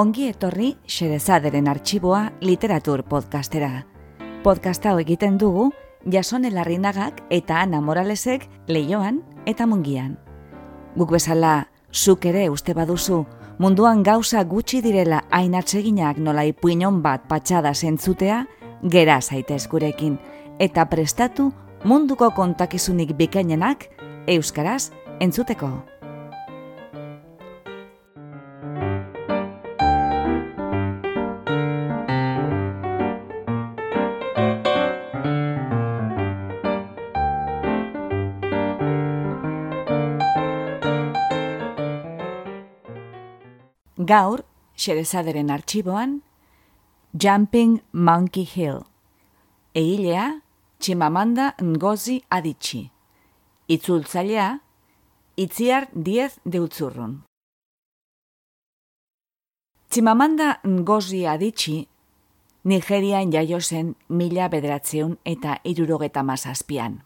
Ongi etorri Xerezaderen arxiboa literatur podcastera. Podcastau egiten dugu Jasone Larrinagak eta Ana Moralesek leioan eta mungian. Guk bezala, zuk ere uste baduzu, munduan gauza gutxi direla ainatseginak nola ipuinon bat patxada zentzutea, gera zaitez gurekin, eta prestatu munduko kontakizunik bikainenak euskaraz entzuteko. Gaur, Xerezaderen arxiboan, Jumping Monkey Hill. Egilea, Chimamanda Ngozi Adichie. Itzultzailea, Itziar Diez Deutzurrun. Chimamanda Ngozi Adichie, Nigerian jaio zen mila bederatzeun eta irurogeta mazazpian.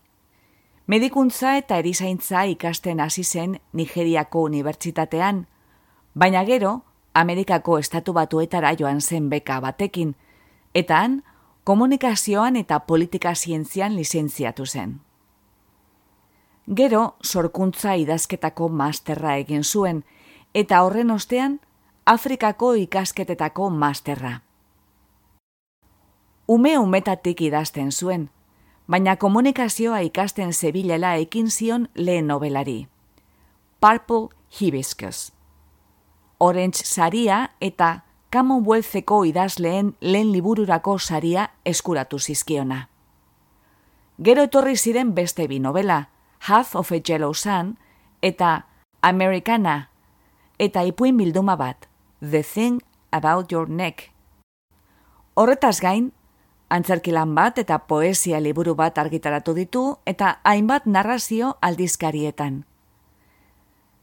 Medikuntza eta erizaintza ikasten hasi zen Nigeriako unibertsitatean, baina gero, Amerikako estatu batuetara joan zen beka batekin, eta han, komunikazioan eta politika zientzian lizentziatu zen. Gero, sorkuntza idazketako masterra egin zuen, eta horren ostean, Afrikako ikasketetako masterra. Ume umetatik idazten zuen, baina komunikazioa ikasten zebilela ekin zion lehen nobelari. Purple Hibiscus. Orange saria eta Commonwealtheko idazleen lehen libururako saria eskuratu zizkiona. Gero etorri ziren beste bi novela, Half of a Yellow Sun eta Americana, eta ipuin bilduma bat, The Thing About Your Neck. Horretaz gain, antzerkilan bat eta poesia liburu bat argitaratu ditu eta hainbat narrazio aldizkarietan.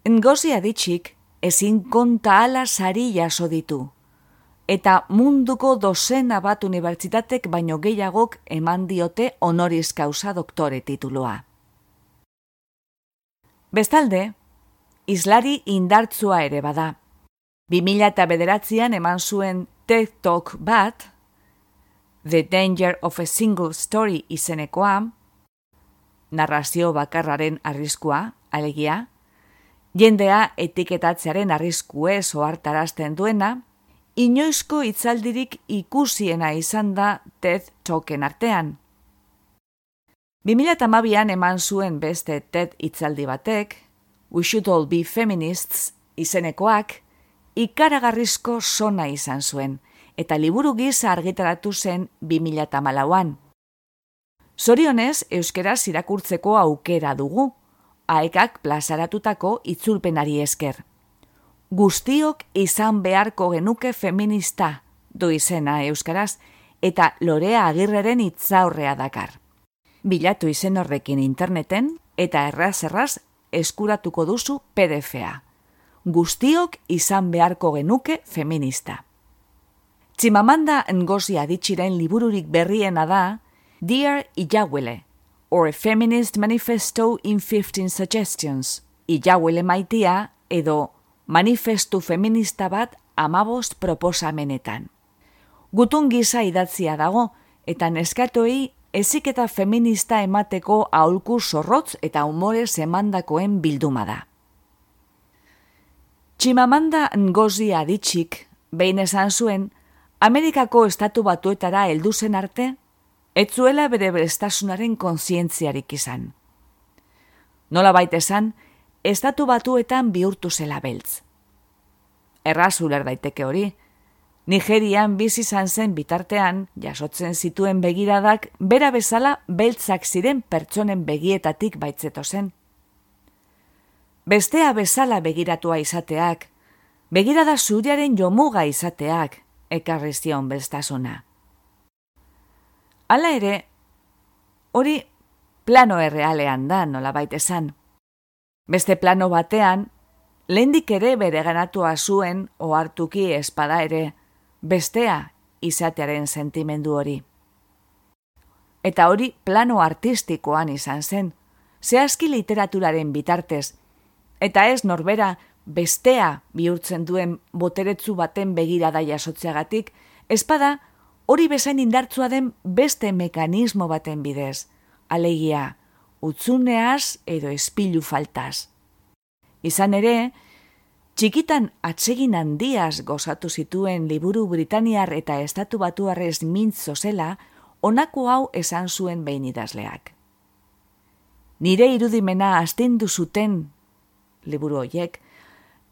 Ngozi aditxik, ezin konta ala sari jaso ditu. Eta munduko dozena bat unibertsitatek baino gehiagok eman diote honoris causa doktore tituloa. Bestalde, islari indartzua ere bada. 2000 eta bederatzean eman zuen TED Talk bat, The Danger of a Single Story izenekoa, narrazio bakarraren arriskua, alegia, jendea etiketatzearen arrisku ez ohartarazten duena, inoizko itzaldirik ikusiena izan da TED Talken artean. 2008an eman zuen beste TED itzaldi batek, We Should All Be Feminists izenekoak, ikaragarrizko sona izan zuen, eta liburu giza argitaratu zen 2008an. Zorionez, euskeraz irakurtzeko aukera dugu, aekak plazaratutako itzulpenari esker. Guztiok izan beharko genuke feminista, du izena euskaraz, eta lorea agirreren itzaurrea dakar. Bilatu izen horrekin interneten eta erraz-erraz eskuratuko duzu PDF-a. Guztiok izan beharko genuke feminista. Tximamanda ngozi aditxiren libururik berriena da Dear Ijawele, or a Feminist Manifesto in 15 Suggestions, Ijawele maitia edo manifestu feminista bat amabost proposamenetan. Gutun gisa idatzia dago, eta neskatoei eziketa feminista emateko aholku zorrotz eta umore emandakoen bilduma da. Tximamanda ngozi aditxik, behin esan zuen, Amerikako estatu batuetara heldu zen arte, etzuela bere berestasunaren kontzientziarik izan. Nola baita esan, estatu batuetan bihurtu zela beltz. Erraz uler daiteke hori, Nigerian bizi izan zen bitartean, jasotzen zituen begiradak, bera bezala beltzak ziren pertsonen begietatik baitzeto zen. Bestea bezala begiratua izateak, begirada zuriaren jomuga izateak, ekarri zion belztasuna. Hala ere, hori plano errealean da nola baita esan. Beste plano batean, lehendik ere bere ganatua zuen ohartuki espada ere, bestea izatearen sentimendu hori. Eta hori plano artistikoan izan zen, zehazki literaturaren bitartez, eta ez norbera bestea bihurtzen duen boteretzu baten begirada jasotzeagatik, espada hori bezain indartzua den beste mekanismo baten bidez, alegia, utzuneaz edo espilu faltaz. Izan ere, txikitan atsegin handiaz gozatu zituen liburu Britaniar eta Estatu Batuarrez mintzo zela, honako hau esan zuen behin idazleak. Nire irudimena astindu zuten, liburu hoiek,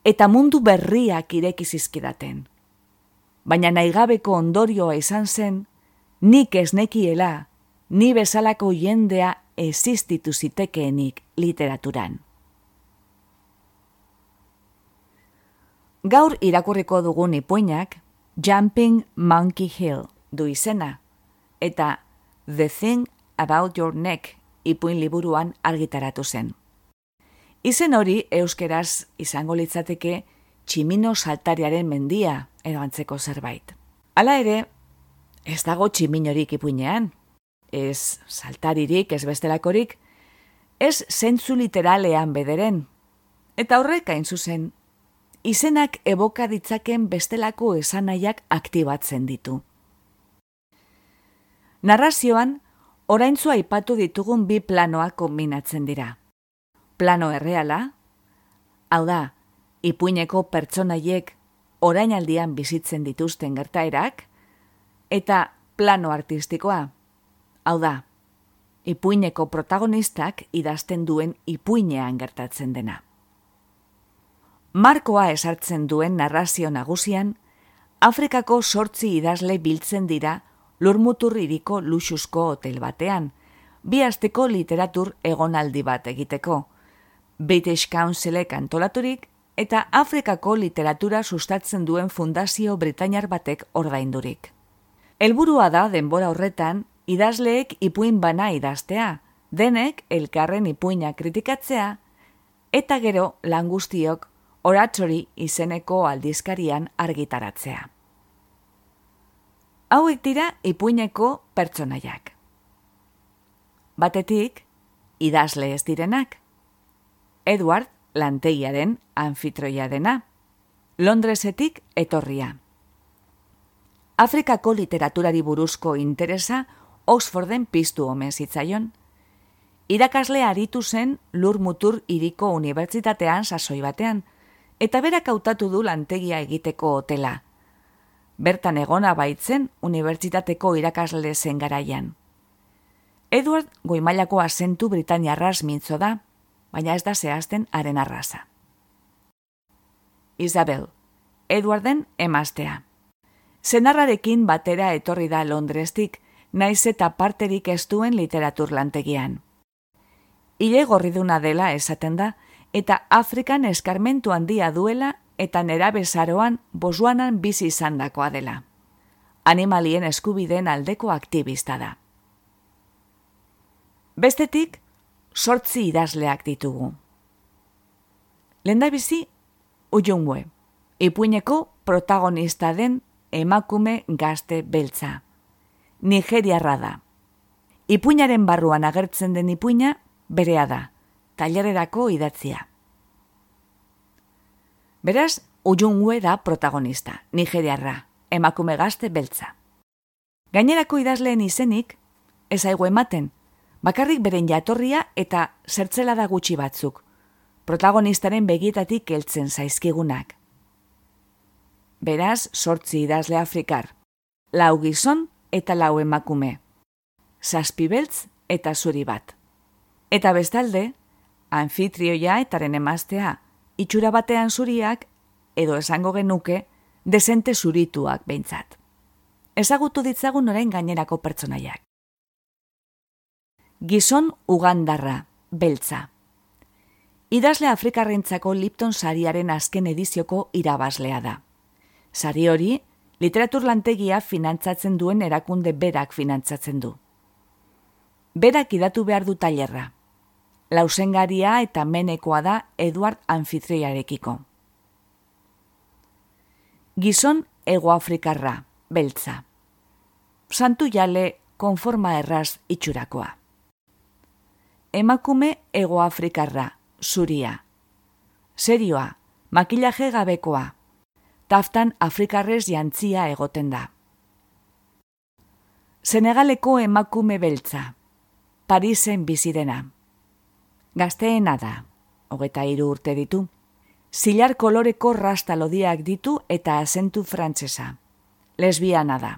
eta mundu berriak ireki zizkidaten. Baina naigabeko ondorioa izan zen, nik ez nekiela, ni bezalako jendea existitu zitekeenik literaturan. Gaur irakurriko dugun ipuinak Jumping Monkey Hill du izena eta The Thing About Your Neck ipuin liburuan argitaratu zen. Izen hori euskeraz izango litzateke tximino saltariaren mendia edo antzeko zerbait. Hala ere, ez dago tximinorik ipuinean, ez saltaririk, ez bestelakorik, ez zentzu literalean bederen. Eta horrek hain zuzen, izenak eboka ditzaken bestelako esanaiak aktibatzen ditu. Narrazioan, oraintzua aipatu ditugun bi planoak kombinatzen dira. Plano erreala, hau da, ipuineko pertsonaiek orainaldian bizitzen dituzten gertaerak, eta plano artistikoa, hau da, ipuineko protagonistak idazten duen ipuinean gertatzen dena. Markoa esartzen duen narrazio nagusian, Afrikako sortzi idazle biltzen dira lurmutur iriko luxusko hotel batean, bi literatur egonaldi bat egiteko, British Councilek antolaturik eta Afrikako literatura sustatzen duen fundazio Britainar batek ordaindurik. Helburua da denbora horretan idazleek ipuin bana idaztea, denek elkarren ipuina kritikatzea, eta gero langustiok oratsori izeneko aldizkarian argitaratzea hauek dira ipuineko pertsonaiak. Batetik, idazle ez direnak. Edward lantegiaren anfitroia dena. Londresetik etorria. Afrikako literaturari buruzko interesa Oxforden piztu omen zitzaion. Irakasle aritu zen lur mutur iriko unibertsitatean sasoi batean, eta berak hautatu du lantegia egiteko hotela – bertan egona baitzen unibertsitateko irakasle zen garaian. Edward goimailako asentu Britania arras mintzo da, baina ez da zehazten haren arraza. Isabel, Edwarden emaztea. Zenarrarekin batera etorri da Londrestik, naiz eta parterik ez duen literatur lantegian. Ile gorriduna dela esaten da, eta Afrikan eskarmentu handia duela eta nera bezaroan bosuanan bizi izandakoa dela. Animalien eskubideen aldeko aktivista da. Bestetik, sortzi idazleak ditugu. Lenda bizi, ujungwe, ipuineko protagonista den emakume gazte beltza. Nigeriarra da. Ipuinaren barruan agertzen den ipuina berea da, tailererako idatzia. Beraz, Ujungwe da protagonista, nigeriarra, emakume gazte beltza. Gainerako idazleen izenik, ez aigu ematen, bakarrik beren jatorria eta zertzela da gutxi batzuk, protagonistaren begietatik heltzen zaizkigunak. Beraz, sortzi idazle afrikar, lau gizon eta lau emakume, zazpi beltz eta zuri bat. Eta bestalde, anfitrioia etaren emaztea, itxura batean zuriak, edo esango genuke, desente zurituak behintzat. Ezagutu ditzagun orain gainerako pertsonaiak. Gizon Ugandarra, beltza. Idazle Afrikarrentzako Lipton sariaren azken edizioko irabazlea da. Sari hori, literatur lantegia finantzatzen duen erakunde berak finantzatzen du. Berak idatu behar du tailerra lausengaria eta menekoa da Eduard Anfitriarekiko. Gizon egoafrikarra, beltza. Santu jale konforma erraz itxurakoa. Emakume egoafrikarra, zuria. Serioa, makillaje gabekoa. Taftan Afrikarrez jantzia egoten da. Senegaleko emakume beltza. Parisen bizidena. Gazteena da, hogeta hiru urte ditu. Zilar koloreko rasta lodiak ditu eta asentu frantsesa. Lesbiana da.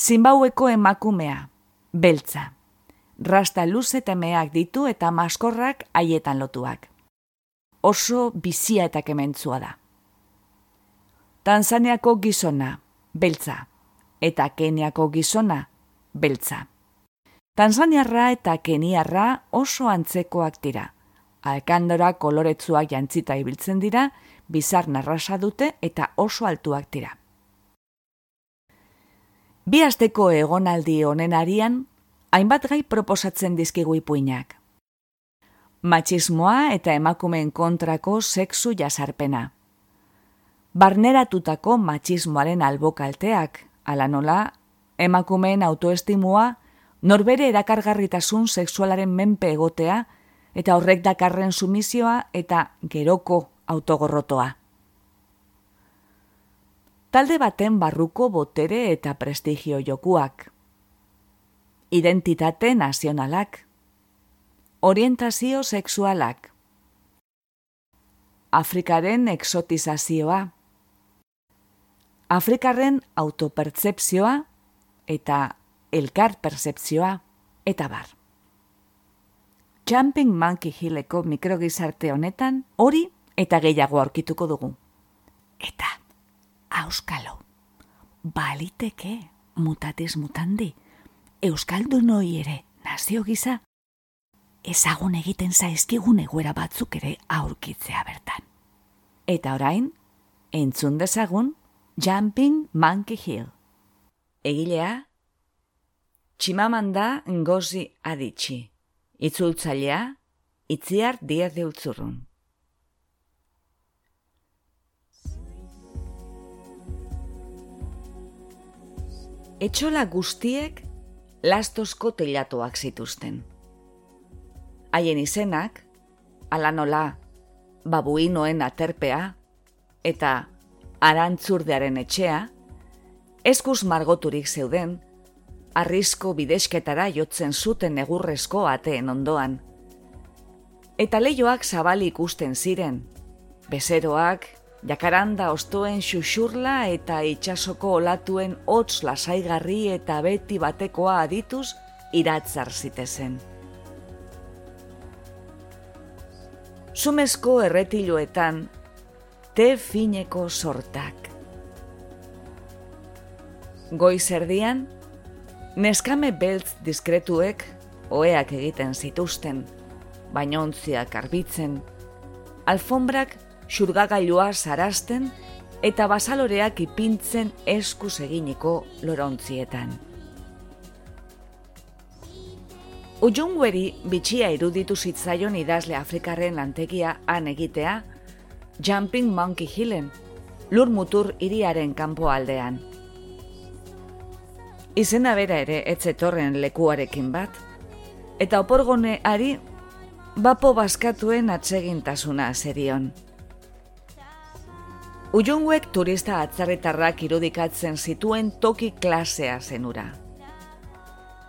Zimbaueko emakumea, beltza. Rasta luze temeak ditu eta maskorrak haietan lotuak. Oso bizia eta kementzua da. Tanzaniako gizona, beltza. Eta Keniako gizona, beltza. Tanzaniarra eta Keniarra oso antzekoak dira. Alkandora koloretzuak jantzita ibiltzen dira, bizar narrasa dute eta oso altuak dira. Bi asteko egonaldi honen arian, hainbat gai proposatzen dizkigu ipuinak. Matxismoa eta emakumeen kontrako sexu jasarpena. Barneratutako matxismoaren albokalteak, ala nola, emakumeen autoestimua, norbere erakargarritasun sexualaren menpe egotea, eta horrek dakarren sumizioa eta geroko autogorrotoa. Talde baten barruko botere eta prestigio jokuak. Identitate nazionalak. Orientazio sexualak. Afrikaren exotizazioa. Afrikarren autopertzepzioa eta elkar percepzioa eta bar. Jumping Monkey Hilleko mikrogizarte honetan hori eta gehiago aurkituko dugu. Eta auskalo. Baliteke, mutatiz mutandi, euskaldu noi ere, nazio gisa, ezagun egiten zaizkigun eguera batzuk ere aurkitzea bertan. Eta orain, entzun dezagun, Jumping Monkey Hill. Egilea, Tximamanda Ngozi Aditxi. Itzultzailea, Itziar Diaz de Utzurrun. etxola guztiek lastozko telatoak zituzten. Haien izenak, ala nola, babuinoen aterpea, eta arantzurdearen etxea, eskuz margoturik zeuden, arrisko bidesketara jotzen zuten egurrezko ateen ondoan. Eta leioak zabalik ikusten ziren, bezeroak jakaranda ostoen xuxurla eta itxasoko olatuen hotz lasaigarri eta beti batekoa adituz iratzar zitezen. Sumezko erretiloetan, te fineko sortak. Goiz erdian, neskame beltz diskretuek oeak egiten zituzten, bainontziak arbitzen, alfombrak xurgagailua sarasten eta basaloreak ipintzen eskuz eginiko lorontzietan. Ujungueri bitxia iruditu zitzaion idazle Afrikarren lantegia han egitea, Jumping Monkey Hillen, lur mutur iriaren kanpo aldean. Izena bera ere etzetorren lekuarekin bat, eta oporgoneari bapo baskatuen atsegintasuna zerion. Ujunguek turista atzarretarrak irudikatzen zituen toki klasea zenura.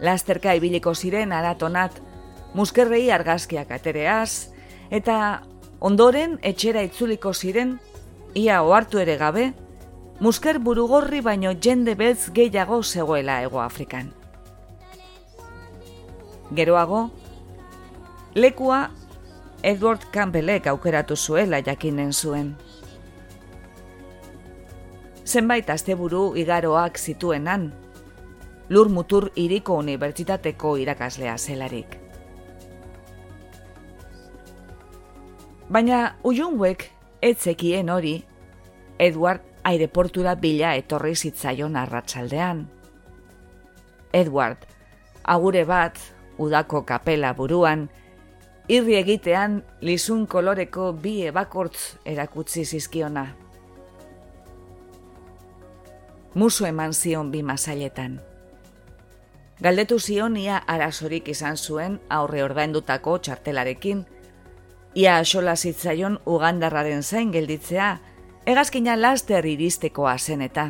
Lasterka ibiliko ziren aratonat, muskerrei argazkiak atereaz, eta ondoren etxera itzuliko ziren, ia ohartu ere gabe, musker burugorri baino jende beltz gehiago zegoela ego Afrikan. Geroago, lekua Edward Campbellek aukeratu zuela jakinen zuen zenbait asteburu igaroak zituenan, lur mutur iriko unibertsitateko irakaslea zelarik. Baina Ujunguek etzekien hori, Edward aireportura bila etorri zitzaion arratsaldean. Edward, agure bat, udako kapela buruan, irri egitean lizun koloreko bi ebakortz erakutsi zizkiona musu eman zion bi masailetan. Galdetu zion ia arazorik izan zuen aurre ordaindutako txartelarekin, Ia asola zitzaion ugandarraren zain gelditzea, egazkina laster iristekoa zen eta.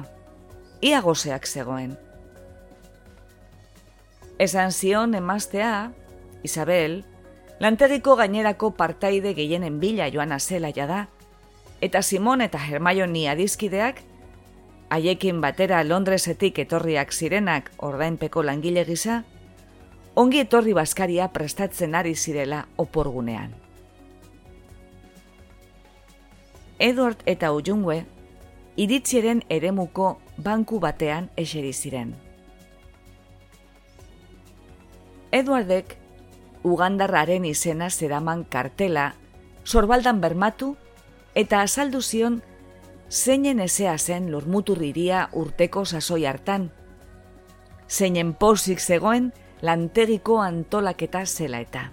Ia gozeak zegoen. Esan zion emaztea, Isabel, lantegiko gainerako partaide gehienen bila joan azela da, eta Simon eta Hermione adizkideak, haiekin batera Londresetik etorriak zirenak ordainpeko langile gisa, ongi etorri baskaria prestatzen ari zirela oporgunean. Edward eta Ujungwe iritziren eremuko banku batean eseri ziren. Edwardek Ugandarraren izena zeraman kartela sorbaldan bermatu eta azaldu zion zeinen ezea zen lurmuturriria urteko sasoi hartan. Zeinen posik zegoen lantegiko antolaketa zela eta.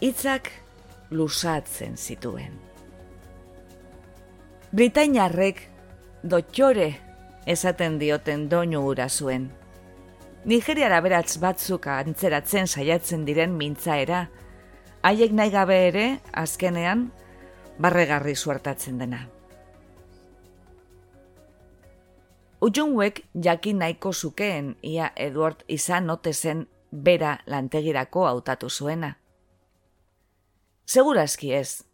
Itzak lusatzen zituen. Britainarrek dotxore esaten dioten doinu ura zuen. Nigeriara beratz batzuk antzeratzen saiatzen diren mintzaera, haiek nahi gabe ere, azkenean, barregarri suertatzen dena. Ujunguek jakin nahiko zukeen ia Edward izan note zen bera lantegirako hautatu zuena. Segurazki ez.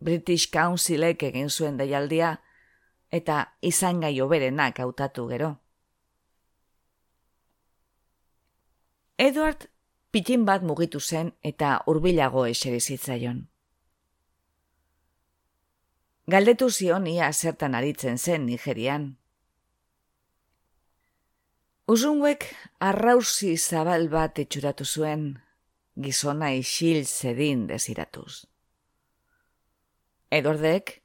British Councilek egin zuen deialdia eta izan gai oberenak hautatu gero. Edward pitin bat mugitu zen eta hurbilago eseri zitzaion. Galdetu zion ia zertan aritzen zen Nigerian. Uzunguek arrausi zabal bat etxuratu zuen, gizona isil zedin deziratuz. Edordek,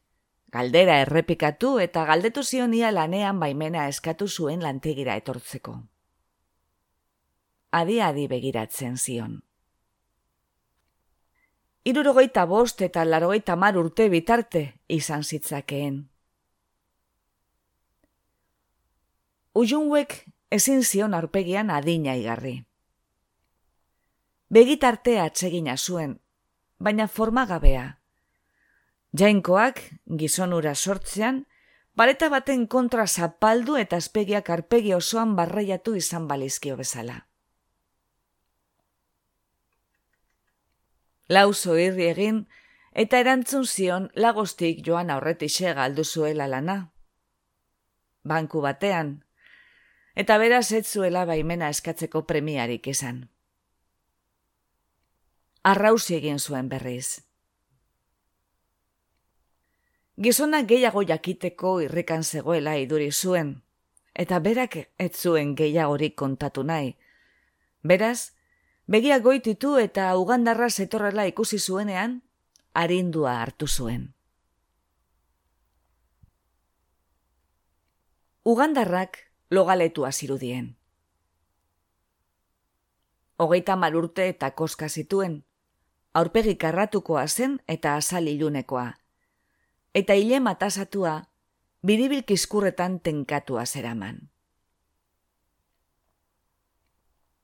galdera errepikatu eta galdetu zion ia lanean baimena eskatu zuen lantegira etortzeko adi-adi begiratzen zion. Irurogeita bost eta larogeita mar urte bitarte izan zitzakeen. Ujunguek ezin zion aurpegian adina igarri. Begitarte atsegina zuen, baina formagabea. Jainkoak, gizonura sortzean, baleta baten kontra zapaldu eta azpegiak arpegi osoan barreiatu izan balizkio bezala. Lauzo irri egin, eta erantzun zion lagostik joan aurretixe galdu zuela lana. Banku batean, eta beraz ez zuela baimena eskatzeko premiarik izan. Arrauzi egin zuen berriz. Gizona gehiago jakiteko irrikan zegoela iduri zuen, eta berak ez zuen gehiagorik kontatu nahi. Beraz, Begia goititu eta ugandarra zetorrela ikusi zuenean, arindua hartu zuen. Ugandarrak logaletu azirudien. Hogeita malurte eta koska zituen, aurpegi karratukoa zen eta azal ilunekoa. Eta hile matasatua, biribilkizkurretan tenkatua zeraman.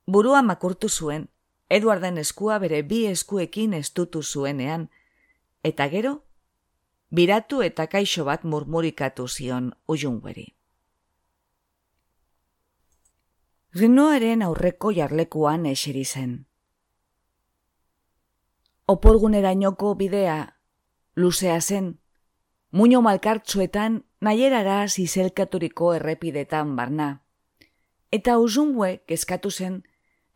Burua makurtu zuen, Eduarden eskua bere bi eskuekin estutu zuenean, eta gero, biratu eta kaixo bat murmurikatu zion ujungueri. Rinoaren aurreko jarlekuan eseri zen. Oporgunerainoko bidea, luzea zen, muño malkartzuetan nahierara zizelkaturiko errepidetan barna. Eta ujungue kezkatu zen,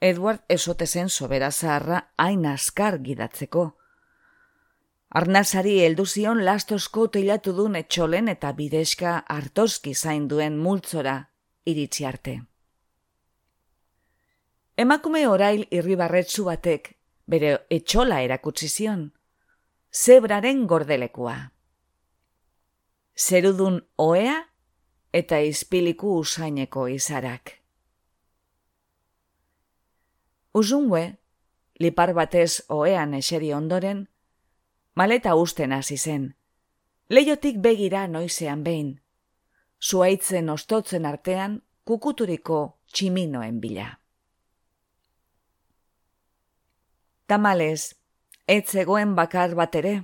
Edward esote zen sobera zaharra hain askar gidatzeko. Arnazari heldu zion lastosko teilatu duen etxolen eta bideska hartoski zain duen multzora iritsi arte. Emakume orail irribarretzu batek bere etxola erakutsi zion, zebraren gordelekua. Zerudun oea eta izpiliku usaineko izarak. Uzungue, lipar batez oean eseri ondoren, maleta usten hasi zen. Leiotik begira noizean behin. Zuaitzen ostotzen artean kukuturiko tximinoen bila. Tamalez, ez zegoen bakar bat ere,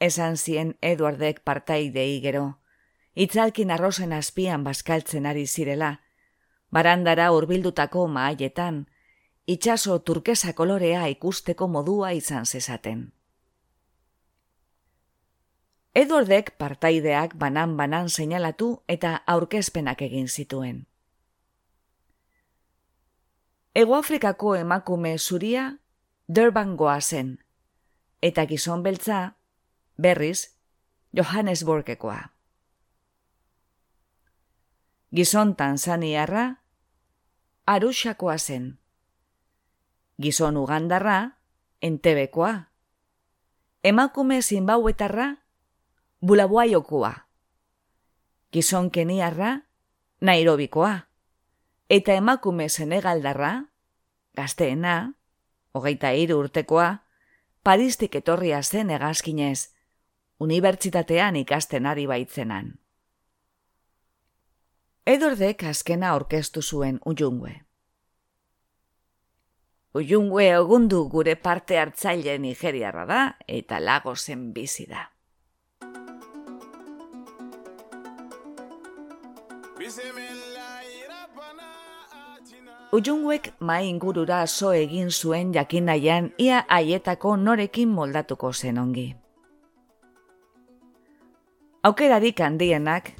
esan zien Eduardek partaidei gero, itzalkin arrozen azpian baskaltzen ari zirela, barandara urbildutako maaietan, itxaso turkesa kolorea ikusteko modua izan zezaten. Eduardek partaideak banan-banan seinalatu eta aurkezpenak egin zituen. Ego Afrikako emakume zuria Durbangoa zen, eta gizon beltza, berriz, Johannesburgekoa. Gizon Tanzaniarra, Arushakoa zen. Gizon Ugandarra, Entebekoa. Emakume Zimbauetarra, bulabuaiokua. Gizon keniarra, nairobikoa. Eta emakume senegaldarra, gazteena, hogeita hiru urtekoa, paristik etorria zen egazkinez, unibertsitatean ikasten ari baitzenan. Edordek azkena orkestu zuen ujungue. Ujungue ogundu gure parte hartzaile nigeriarra da eta lago zen bizi da. Ujunguek mai ingurura so egin zuen jakinaian ia haietako norekin moldatuko zen ongi. Aukerarik handienak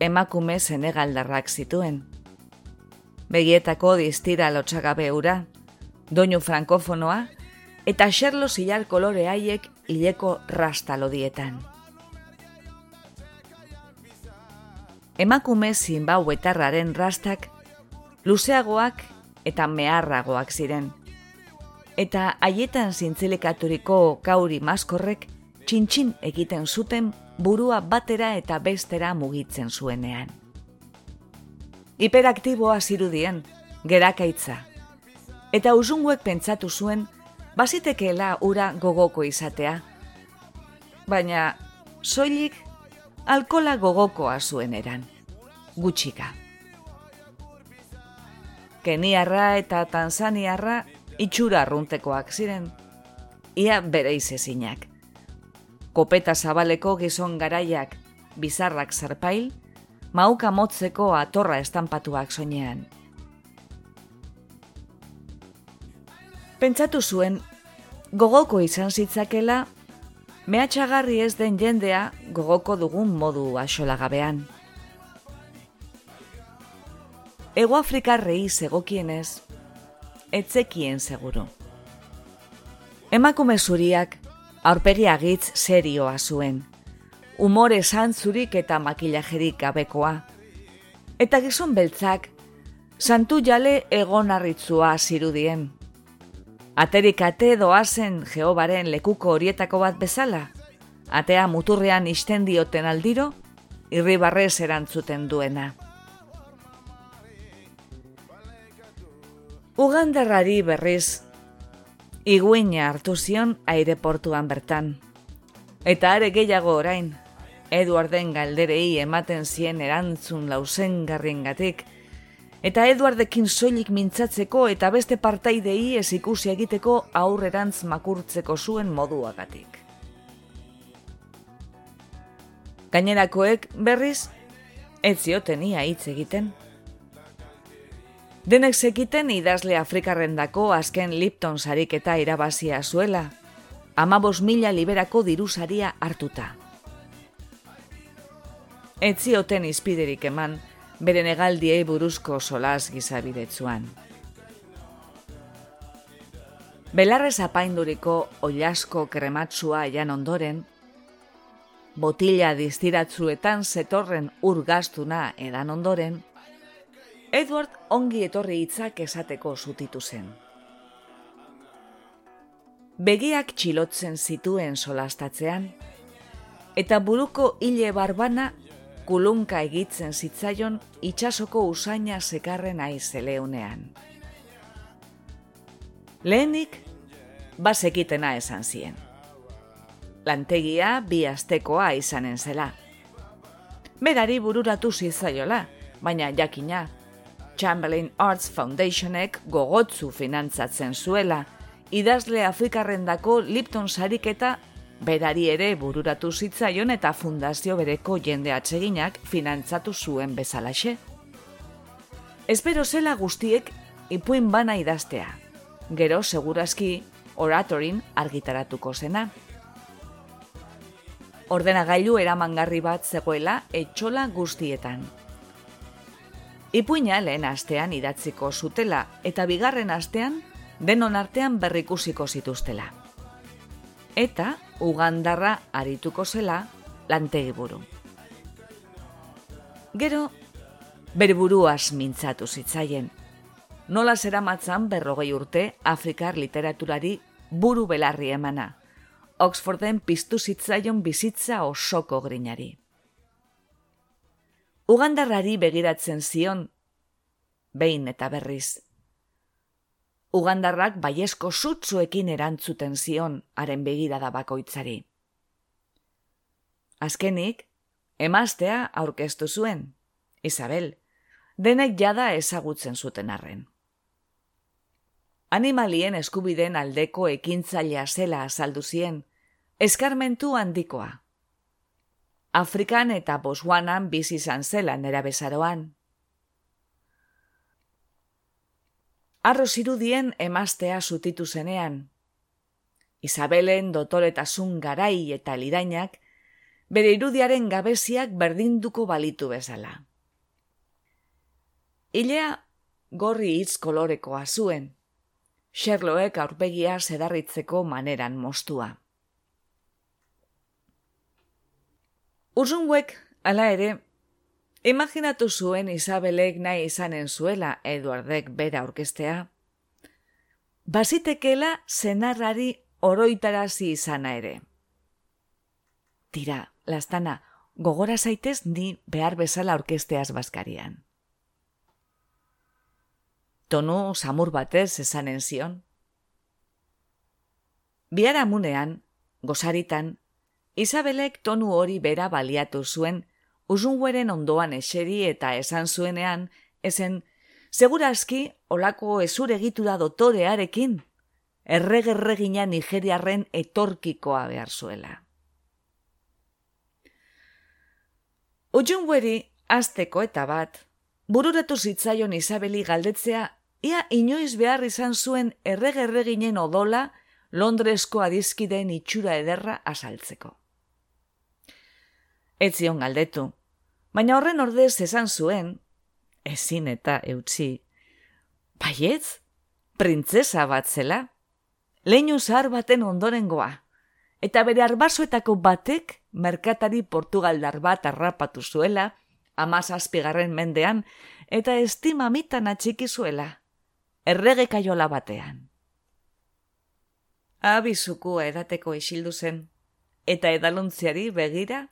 emakume senegaldarrak zituen. Begietako distira lotxagabe ura, doinu frankofonoa eta xerlo zilar kolore haiek hileko rastalodietan. Emakume zinbauetarraren rastak luzeagoak eta meharragoak ziren. Eta haietan zintzilekaturiko kauri maskorrek txintxin egiten zuten burua batera eta bestera mugitzen zuenean. Hiperaktiboa zirudien, gerakaitza. Eta usunguek pentsatu zuen, bazitekeela ura gogoko izatea. Baina, soilik, alkola gogokoa zuen eran. Gutxika. Keniarra eta Tanzaniarra itxura arruntekoak ziren. Ia bere izezinak. Kopeta zabaleko gizon garaiak bizarrak zarpail, mauka motzeko atorra estampatuak soinean. Pentsatu zuen, gogoko izan zitzakela, mehatxagarri ez den jendea gogoko dugun modu asolagabean. Ego Afrikarrei zegokienez, etzekien seguru. Emakume zuriak aurpegi agitz serioa zuen, umore zantzurik eta makilajerik gabekoa. Eta gizon beltzak, santu jale egonarritzua zirudien. Aterik ate doazen Jehobaren lekuko horietako bat bezala, atea muturrean istendioten aldiro, irribarrez erantzuten duena. Ugandarrari berriz, iguina hartu zion aireportuan bertan. Eta are gehiago orain, Eduarden galderei ematen zien erantzun lausen gatik, eta Eduardekin soilik mintzatzeko eta beste partaidei ez ikusi egiteko aurrerantz makurtzeko zuen moduagatik. Gainerakoek berriz, ez ziotenia hitz egiten. Denek zekiten idazle Afrikarrendako azken Lipton sariketa irabazia zuela, amabos mila liberako dirusaria hartuta. Etzioten izpiderik eman, beren egaldiei buruzko solaz gizabidetzuan. Belarrez apainduriko oiasko krematsua jan ondoren, botila distiratzuetan zetorren urgaztuna edan ondoren, Edward ongi etorri hitzak esateko zutitu zen. Begiak txilotzen zituen solastatzean, eta buruko hile barbana kulunka egitzen zitzaion itxasoko usaina sekarren aizeleunean. Lehenik, bazekitena esan zien. Lantegia bi astekoa izanen zela. Berari bururatu zitzaiola, baina jakina Chamberlain Arts Foundationek gogotzu finantzatzen zuela, idazle afrikarrendako Lipton sariketa berari ere bururatu zitzaion eta fundazio bereko jende atseginak finantzatu zuen bezalaxe. Espero zela guztiek ipuin bana idaztea. Gero, segurazki, oratorin argitaratuko zena. Ordenagailu eramangarri bat zegoela etxola guztietan. Ipuina lehen astean idatziko zutela eta bigarren astean denon artean berrikusiko zituztela. Eta ugandarra arituko zela lantegi buru. Gero, berburuaz mintzatu zitzaien. Nola zera matzan berrogei urte Afrikar literaturari buru belarri emana. Oxforden piztu zitzaion bizitza osoko grinari. Ugandarrari begiratzen zion, behin eta berriz, Ugandarrak baiesko sutzuekin erantzuten zion haren begirada bakoitzari. Azkenik, emaztea aurkeztu zuen, Isabel, denek jada ezagutzen zuten arren. Animalien eskubiden aldeko ekintzailea zela azaldu zien, eskarmentu handikoa. Afrikan eta Botswanan bizi izan zela nera bezaroan, arro zirudien emaztea zutitu zenean. Isabelen dotoretasun garai eta lidainak, bere irudiaren gabeziak berdinduko balitu bezala. Ilea gorri hitz kolorekoa zuen, Sherloek aurpegia sedarritzeko maneran mostua. Urzunguek, ala ere, Imaginatu zuen Isabelek nahi izanen zuela Eduardek bera orkestea. Bazitekela zenarrari oroitarazi izana ere. Tira, lastana, gogora zaitez ni behar bezala orkesteaz bazkarian. Tonu samur batez esanen zion. Biara munean, gozaritan, Isabelek tonu hori bera baliatu zuen usungueren ondoan eseri eta esan zuenean, ezen, segurazki, olako ezure egitura dotorearekin, erregerregina nigeriarren etorkikoa behar zuela. Ujungueri, azteko eta bat, bururatu zitzaion Isabeli galdetzea, ia inoiz behar izan zuen erregerreginen odola Londresko adizkideen itxura ederra asaltzeko. Ez zion galdetu, Baina horren ordez esan zuen, ezin eta eutzi, baietz, printzesa bat zela, leinu zahar baten ondorengoa, eta bere arbasoetako batek merkatari portugaldar bat arrapatu zuela, amaz azpigarren mendean, eta estima mitan atxiki zuela, errege kaiola batean. Abizuku edateko isildu zen, eta edaluntziari begira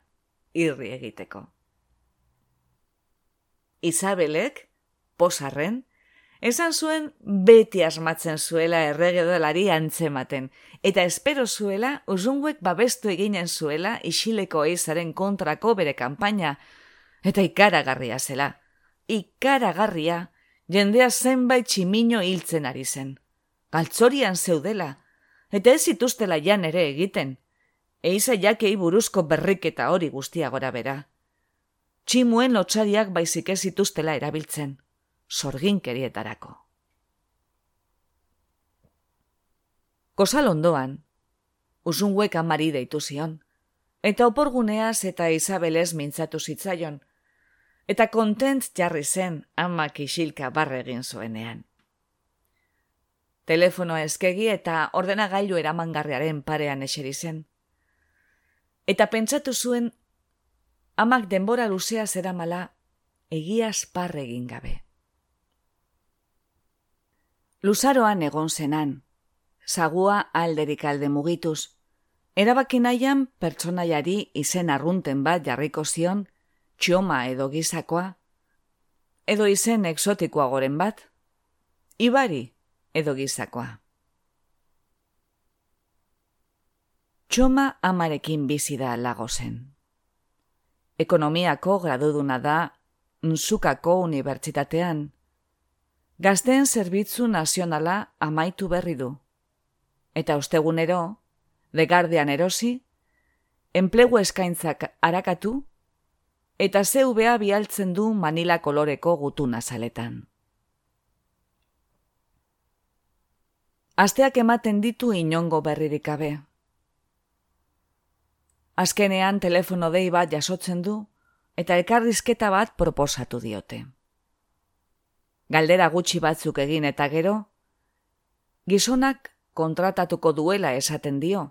irri egiteko. Isabelek, posarren, esan zuen beti asmatzen zuela erregedolari antzematen, eta espero zuela uzunguek babestu eginen zuela isileko eizaren kontrako bere kanpaina, eta ikaragarria zela. Ikaragarria, jendea zenbait tximino hiltzen ari zen. Galtzorian zeudela, eta ez zituztela jan ere egiten. Eiza jakei buruzko berriketa hori guztia gora bera tximuen lotxariak baizik ez zituztela erabiltzen, sorginkerietarako. Kosal ondoan, usunguek amari deitu zion, eta oporguneaz eta Isabelez mintzatu zitzaion, eta kontent jarri zen amak isilka barre egin zuenean. Telefonoa eskegi eta ordenagailu eramangarriaren parean eseri zen. Eta pentsatu zuen amak denbora luzea zera mala, egiaz parre egin gabe. Luzaroan egon zenan, zagua alderik alde mugituz, erabaki nahian pertsonaiari izen arrunten bat jarriko zion, txoma edo gizakoa, edo izen exotikoa goren bat, ibari edo gizakoa. Txoma amarekin bizi da lago zen ekonomiako graduduna da Nzukako Unibertsitatean. Gazteen zerbitzu nazionala amaitu berri du. eta ostegunero, The Guardian erosi, enplegu eskaintzak arakatu, eta zeubea bialtzen du Manila koloreko gutuna zaletan. Asteak ematen ditu inongo berririk gabe. Azkenean telefono dei bat jasotzen du, eta elkarrizketa bat proposatu diote. Galdera gutxi batzuk egin eta gero, gizonak kontratatuko duela esaten dio,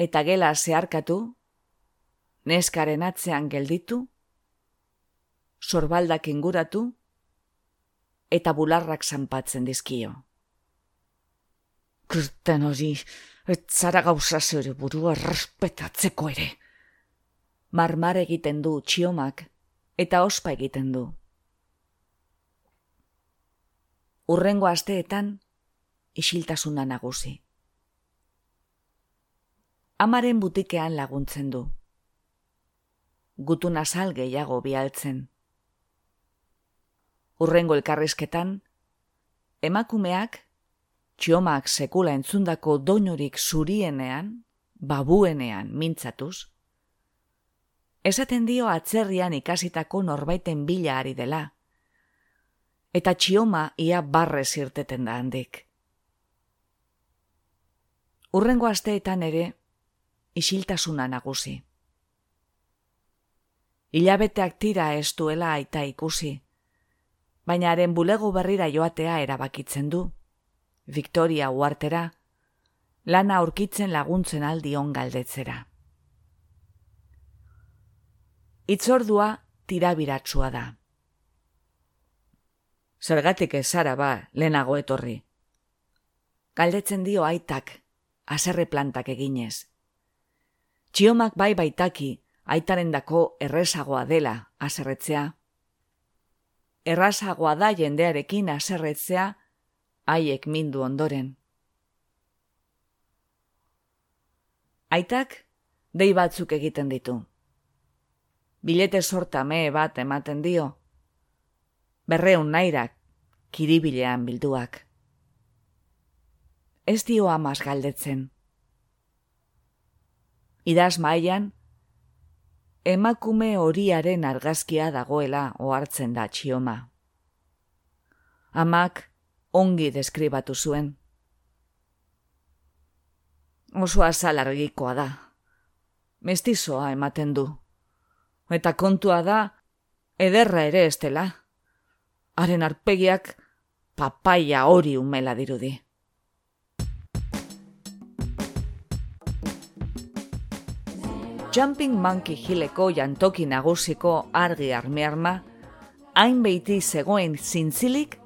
eta gela zeharkatu, neskaren atzean gelditu, sorbaldak inguratu, eta bularrak zanpatzen dizkio. Kurten hori, ez zara gauza zure burua respetatzeko ere. Marmar egiten du txiomak, eta ospa egiten du. Urrengo asteetan, isiltasuna nagusi amaren butikean laguntzen du. Gutun azal gehiago bialtzen. Urrengo elkarrizketan, emakumeak, txiomak sekula entzundako doinurik zurienean, babuenean mintzatuz, esaten dio atzerrian ikasitako norbaiten bila ari dela, eta txioma ia barre zirteten da handik. Urrengo asteetan ere, isiltasuna nagusi. Ilabeteak tira ez duela aita ikusi, baina haren bulego berrira joatea erabakitzen du. Victoria uartera, lana aurkitzen laguntzen aldi on galdetzera. Itzordua tirabiratsua da. Zergatik ez zara ba, lehenago etorri. Galdetzen dio aitak, aserre plantak eginez. Txiomak bai baitaki, aitaren dako errezagoa dela aserretzea. Errazagoa da jendearekin aserretzea, haiek mindu ondoren. Aitak, dei batzuk egiten ditu. Bilete sorta me bat ematen dio. Berreun nairak, kiribilean bilduak. Ez dio amaz galdetzen idaz maian, emakume horiaren argazkia dagoela ohartzen da txioma. Amak ongi deskribatu zuen. Oso azal argikoa da. Mestizoa ematen du. Eta kontua da, ederra ere estela. Haren arpegiak papaia hori umela dirudi. Jumping Monkey Hilleko jantoki nagusiko argi armearma, hain behiti zegoen zintzilik,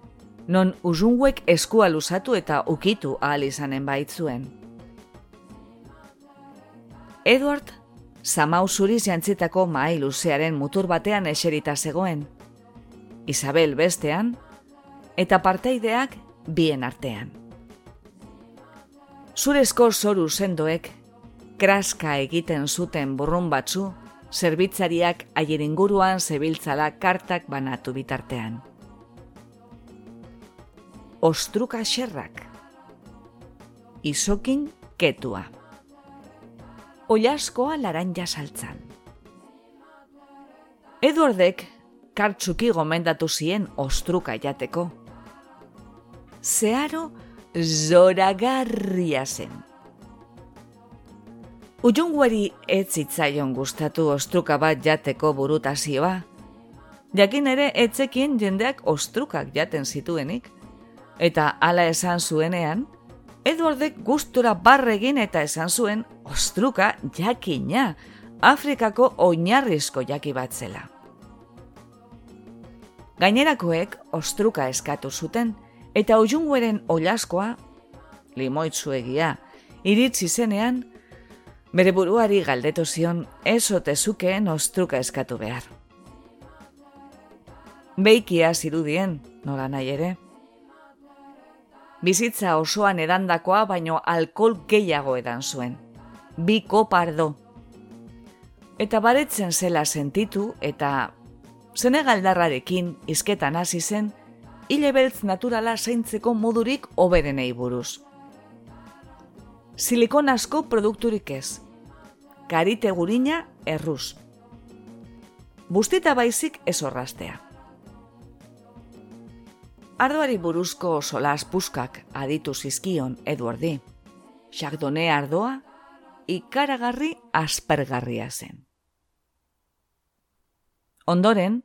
non uzunguek eskua luzatu eta ukitu ahal izanen baitzuen. Edward, zamau zuriz jantzitako mai luzearen mutur batean eserita zegoen, Isabel bestean, eta parteideak bien artean. Zurezko zoru sendoek kraska egiten zuten burrun batzu, zerbitzariak aier inguruan zebiltzala kartak banatu bitartean. Ostruka xerrak. Izokin ketua. Oiaskoa laranja saltzan. Eduardek kartsuki gomendatu zien ostruka jateko. Zeharo zoragarria zen. Ujunguari ez zitzaion gustatu ostruka bat jateko burutazioa. Jakin ere etzekien jendeak ostrukak jaten zituenik. Eta hala esan zuenean, Edwardek gustura barregin eta esan zuen ostruka jakina, Afrikako oinarrizko jaki bat zela. Gainerakoek ostruka eskatu zuten, eta ujungueren olaskoa, limoitzuegia, iritsi zenean, Bere buruari galdetu zion ez zukeen ostruka eskatu behar. Beikia zirudien, nola nahi ere. Bizitza osoan edandakoa baino alkohol gehiago edan zuen. Bi kopardo. Eta baretzen zela sentitu eta Senegaldarrarekin izketan hasi zen hile beltz naturala zaintzeko modurik oberenei buruz. Silikon asko produkturik ez. Karite gurina erruz. Bustita baizik ez horrastea. Ardoari buruzko solas puskak aditu zizkion Eduardi. Chardonnay ardoa ikaragarri aspergarria zen. Ondoren,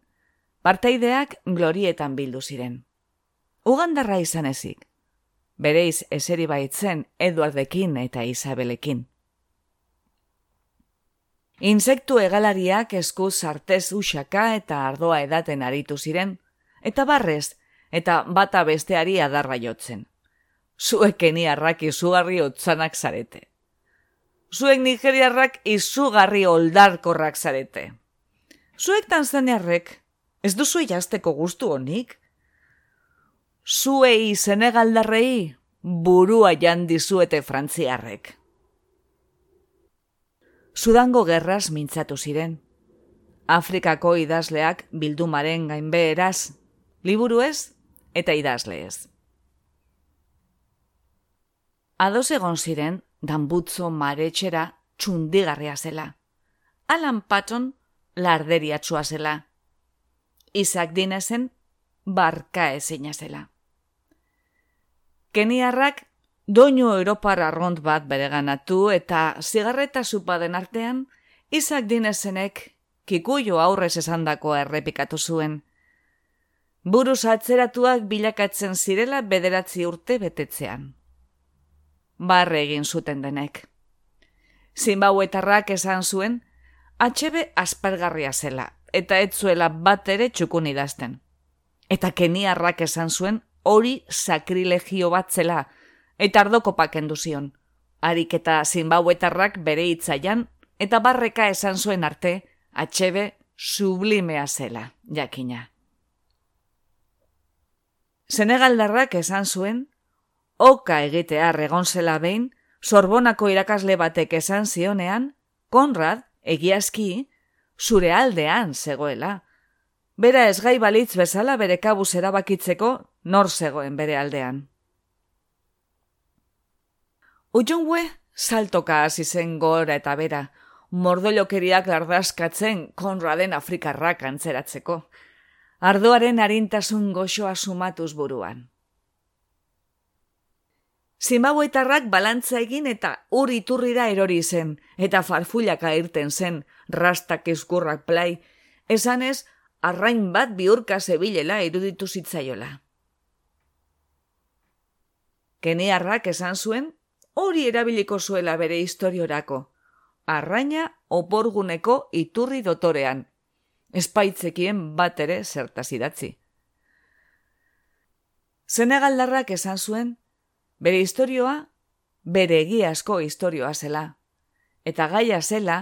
parteideak glorietan bildu ziren. Ugandarra izan ezik, bereiz eseri baitzen Eduardekin eta Isabelekin. Insektu egalariak esku sartez usaka eta ardoa edaten aritu ziren, eta barrez, eta bata besteari adarra jotzen. Zuekeni arrak izugarri otzanak zarete. Zuek nigeriarrak izugarri oldarkorrak zarete. Zuek tanzaniarrek, ez duzu jazteko guztu honik? Zuei senegaldarrei burua jandizuete frantziarrek. Sudango gerraz mintzatu ziren. Afrikako idazleak bildumaren gainbeheraz, liburu ez eta idazle ez. Ados egon ziren, danbutzo maretxera txundigarria zela. Alan Patton larderiatsua zela. Isaac Dinesen barka ezina zela. Keniarrak doinu Europar arront bat bereganatu eta zigarreta zupaden artean, Isaac Dinesenek kikuio aurrez esandako errepikatu zuen. Buruz atzeratuak bilakatzen zirela bederatzi urte betetzean. Barre egin zuten denek. Zinbauetarrak esan zuen, atxebe aspergarria zela, eta ez zuela bat ere txukun idazten. Eta keniarrak esan zuen hori sakrilegio bat zela, eta ardoko pakendu zion. Harik eta zinbauetarrak bere itzaian, eta barreka esan zuen arte, atxebe sublimea zela, jakina. Senegaldarrak esan zuen, oka egitea regon zela behin, sorbonako irakasle batek esan zionean, Konrad, egiazki, zure aldean zegoela. Bera ez gai balitz bezala bere kabuz erabakitzeko nor zegoen bere aldean. Ujungwe saltoka hasi zen gora eta bera, mordolokeriak lardazkatzen konraden afrikarrak antzeratzeko. Ardoaren arintasun goxoa sumatuz buruan. Zimbabwetarrak balantza egin eta ur iturrira erori zen, eta farfullaka irten zen, rastak eskurrak plai, esanez, arrain bat biurka zebilela iruditu zitzaiola. Keniarrak esan zuen, hori erabiliko zuela bere historiorako, arraina oporguneko iturri dotorean, espaitzekien bat ere zertazidatzi. Senegaldarrak esan zuen, Bere historioa, bere egiazko historioa zela. Eta gaia zela,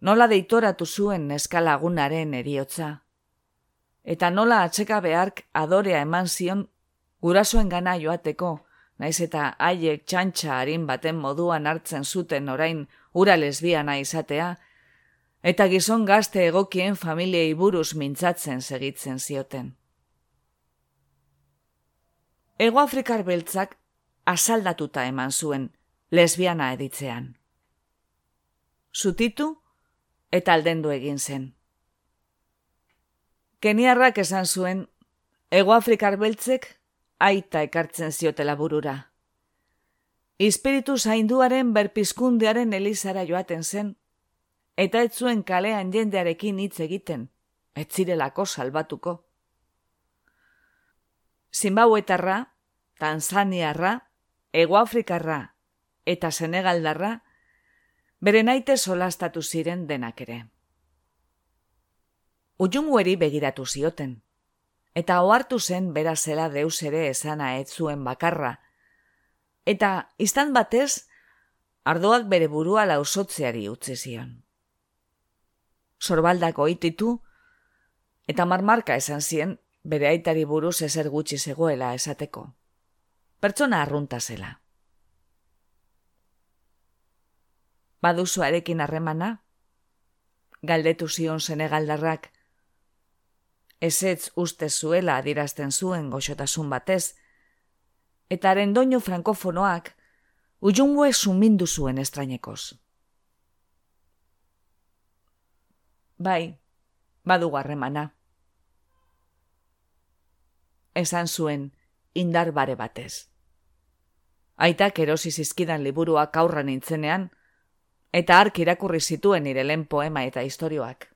nola deitoratu zuen neskalagunaren eriotza. Eta nola atzeka behark adorea eman zion gurasoen gana joateko, naiz eta haiek txantxa harin baten moduan hartzen zuten orain ura lesbiana izatea, eta gizon gazte egokien familiei buruz mintzatzen segitzen zioten. Ego Afrikar beltzak asaldatuta eman zuen lesbiana editzean. Zutitu eta aldendu egin zen. Keniarrak esan zuen, Ego Afrikar beltzek aita ekartzen ziotela burura. Espiritu zainduaren berpizkundearen elizara joaten zen, eta ez zuen kalean jendearekin hitz egiten, ez zirelako salbatuko. Zimbauetarra, Tanzaniarra, Egoafrikarra eta Senegaldarra bere naite solastatu ziren denak ere. Ujungueri begiratu zioten, eta ohartu zen bera zela deus ere esana ez zuen bakarra, eta izan batez, ardoak bere burua lausotzeari utzi zion. Sorbaldako ititu, eta marmarka esan zien bere aitari buruz ezer gutxi zegoela esateko pertsona arrunta zela. Baduzu arekin harremana? Galdetu zion senegaldarrak. Ezetz uste zuela adirazten zuen goxotasun batez, eta arendoño frankofonoak Ujungue sumindu zuen estrainekoz. Bai, badu garremana. Esan zuen, indar bare batez. Aitak erosi zizkidan liburuak aurra nintzenean, eta ark irakurri zituen nire lehen poema eta istorioak.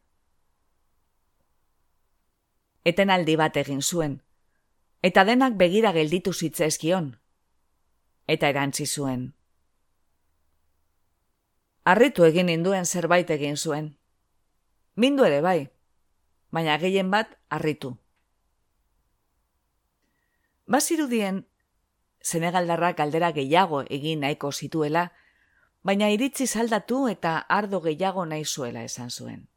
Eten aldi bat egin zuen, eta denak begira gelditu zitzaizkion, eta erantzi zuen. Arritu egin induen zerbait egin zuen. Mindu ere bai, baina gehien bat harritu. Bazirudien, Senegaldarrak aldera gehiago egin nahiko zituela, baina iritzi zaldatu eta ardo gehiago nahi zuela esan zuen.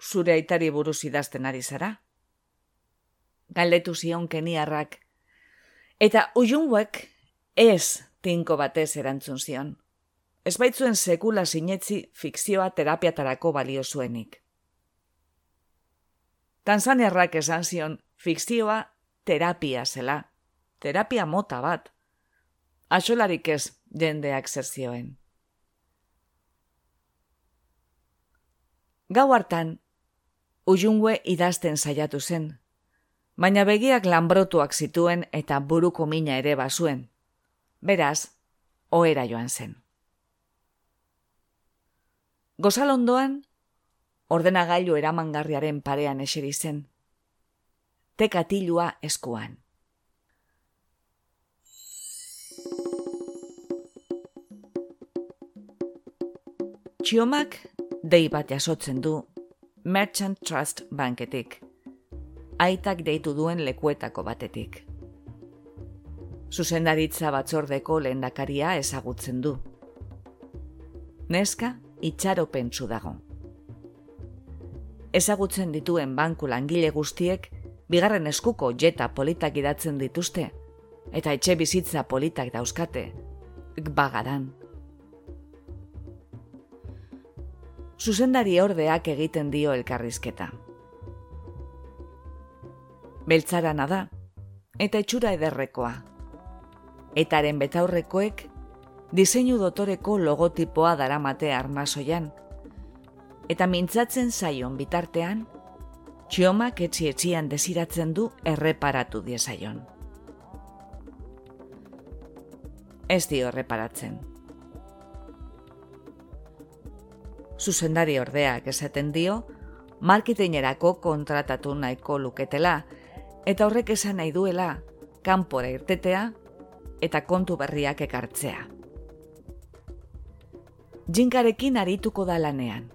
Zure aitari buruz idazten ari zara? Galdetu zion keniarrak, eta ujunguek ez tinko batez erantzun zion. Ez baitzuen sekula sinetzi fikzioa terapiatarako balio zuenik. Tanzaniarrak esan zion fikzioa terapia zela, terapia mota bat. Axolarik ez jendeak zerzioen. Gau hartan, ujungue idazten saiatu zen, baina begiak lanbrotuak zituen eta buruko mina ere bazuen. Beraz, ohera joan zen. Gozalondoan, ordenagailu eramangarriaren parean eseri zen. Tekatilua eskuan. Txiomak dei bat jasotzen du Merchant Trust Banketik. Aitak deitu duen lekuetako batetik. Zuzendaritza batzordeko lehendakaria ezagutzen du. Neska itxaropentsu dago. Ezagutzen dituen banku langile guztiek bigarren eskuko jeta politak idatzen dituzte eta etxe bizitza politak dauzkate. Bagadan. zuzendari ordeak egiten dio elkarrizketa. Beltzarana da, eta etxura ederrekoa. Etaren betaurrekoek, diseinu dotoreko logotipoa daramate armazoian, eta mintzatzen zaion bitartean, txiomak etzi etzian desiratzen du erreparatu diezaion. Ez dio erreparatzen. zuzendari ordeak esaten dio, marketingerako kontratatu nahiko luketela, eta horrek esan nahi duela, kanpora irtetea eta kontu berriak ekartzea. Jinkarekin arituko da lanean.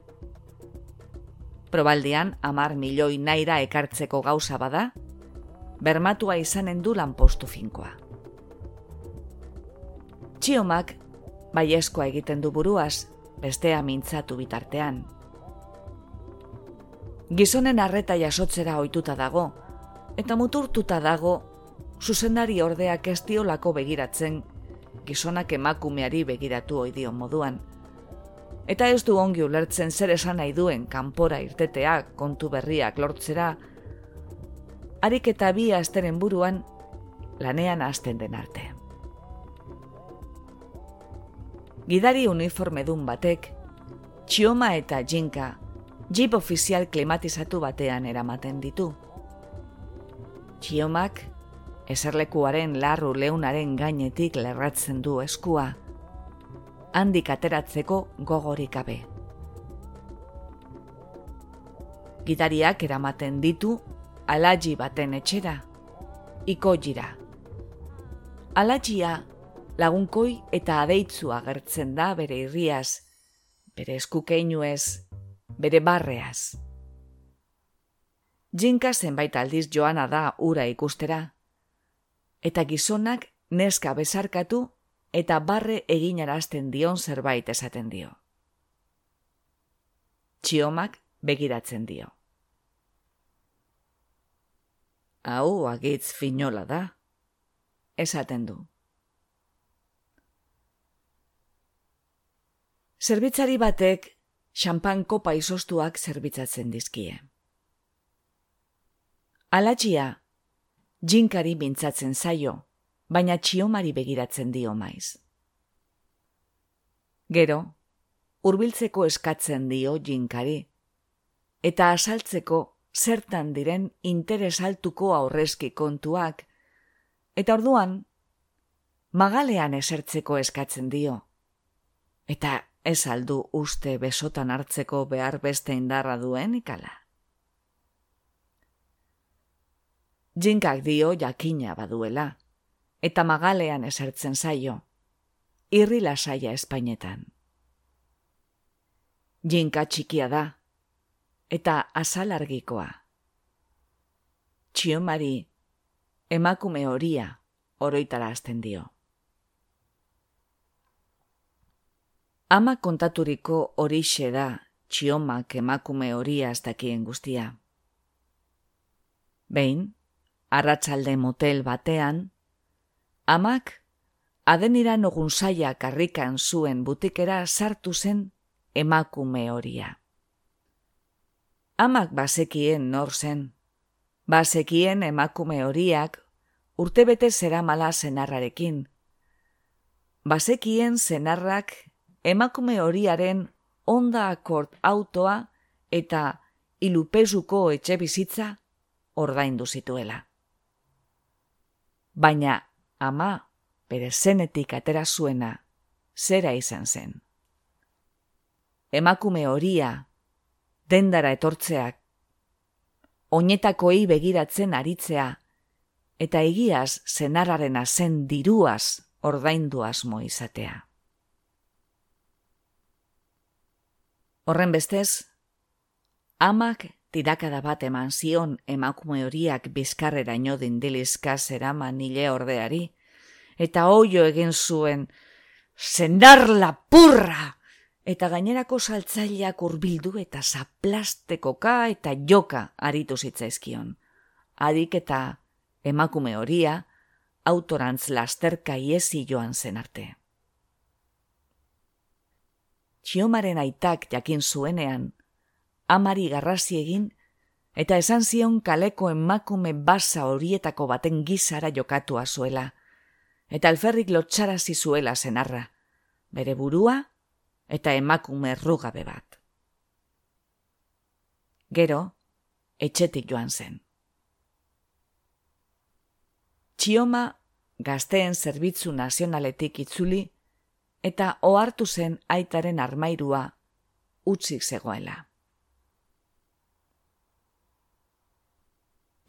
Probaldian, amar milioi naira ekartzeko gauza bada, bermatua izanen du lanpostu finkoa. Txiomak, baieskoa egiten du buruaz, bestea mintzatu bitartean. Gizonen arreta jasotzera ohituta dago, eta muturtuta dago, zuzendari ordeak ez diolako begiratzen, gizonak emakumeari begiratu oidion moduan. Eta ez du ongi ulertzen zer esan nahi duen kanpora irtetea kontu berriak lortzera, harik eta bi asteren buruan lanean hasten den arte. gidari uniformedun batek, txioma eta jinka, jeep ofizial klimatizatu batean eramaten ditu. Txiomak, eserlekuaren larru leunaren gainetik lerratzen du eskua, handik ateratzeko gogorik gabe. Gidariak eramaten ditu alaji baten etxera, iko jira. Alajia lagunkoi eta adeitzu agertzen da bere irriaz, bere eskukeinuez, bere barreaz. Jinka zenbait aldiz joana da ura ikustera, eta gizonak neska bezarkatu eta barre eginarazten dion zerbait esaten dio. Txiomak begiratzen dio. Hau agitz finola da, esaten du. Zerbitzari batek xampan kopa izostuak zerbitzatzen dizkie. Alatxia, jinkari mintzatzen zaio, baina txiomari begiratzen dio maiz. Gero, hurbiltzeko eskatzen dio jinkari, eta asaltzeko zertan diren interesaltuko aurrezki kontuak, eta orduan, magalean esertzeko eskatzen dio, eta ez aldu uste besotan hartzeko behar beste indarra duen ikala. Jinkak dio jakina baduela, eta magalean esertzen zaio, irri lasaia espainetan. Jinka txikia da, eta azalargikoa. Txiomari, emakume horia, oroitara azten dio. Ama kontaturiko horixe da txiomak emakume horia ez dakien guztia. Behin, arratsalde motel batean, amak adenira nogun saia karrikan zuen butikera sartu zen emakume horia. Amak bazekien nor zen, bazekien emakume horiak urtebete zera mala zenarrarekin. Bazekien zenarrak emakume horiaren onda akort autoa eta ilupezuko etxe bizitza ordaindu zituela baina ama bere zenetik atera zuena zera izan zen. Emakume horia, dendara etortzeak, oinetakoei begiratzen aritzea, eta egiaz zenarraren zen diruaz ordaindu asmo izatea. Horren bestez, amak tirakada bat eman zion emakume horiak bizkarrera ino dindilizka zeraman nile ordeari, eta oio egin zuen, zendar lapurra! Eta gainerako saltzaileak urbildu eta zaplastekoka eta joka aritu zitzaizkion. Adik eta emakume horia, autorantz lasterka iezi joan zen arte. Txiomaren aitak jakin zuenean, amari garrasi egin, eta esan zion kaleko emakume basa horietako baten gizara jokatua zuela, eta alferrik lotxarazi zuela zenarra, bere burua eta emakume rugabe bat. Gero, etxetik joan zen. Txioma gazteen zerbitzu nazionaletik itzuli eta ohartu zen aitaren armairua utzik zegoela.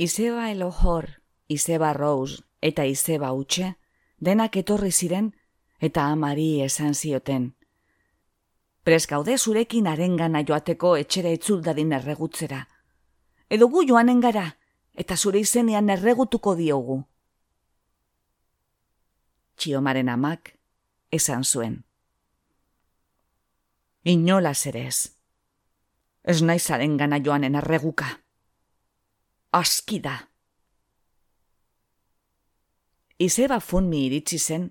Izeba elohor, Izeba Rose eta Izeba Utxe, denak etorri ziren eta amari esan zioten. Preskaude zurekin arengana joateko etxera itzul dadin erregutzera. Edo gu joanen gara, eta zure izenean erregutuko diogu. Txiomaren amak esan zuen. Inola zerez. Ez naiz arengana joanen erreguka aski da. Izeba funmi iritsi zen,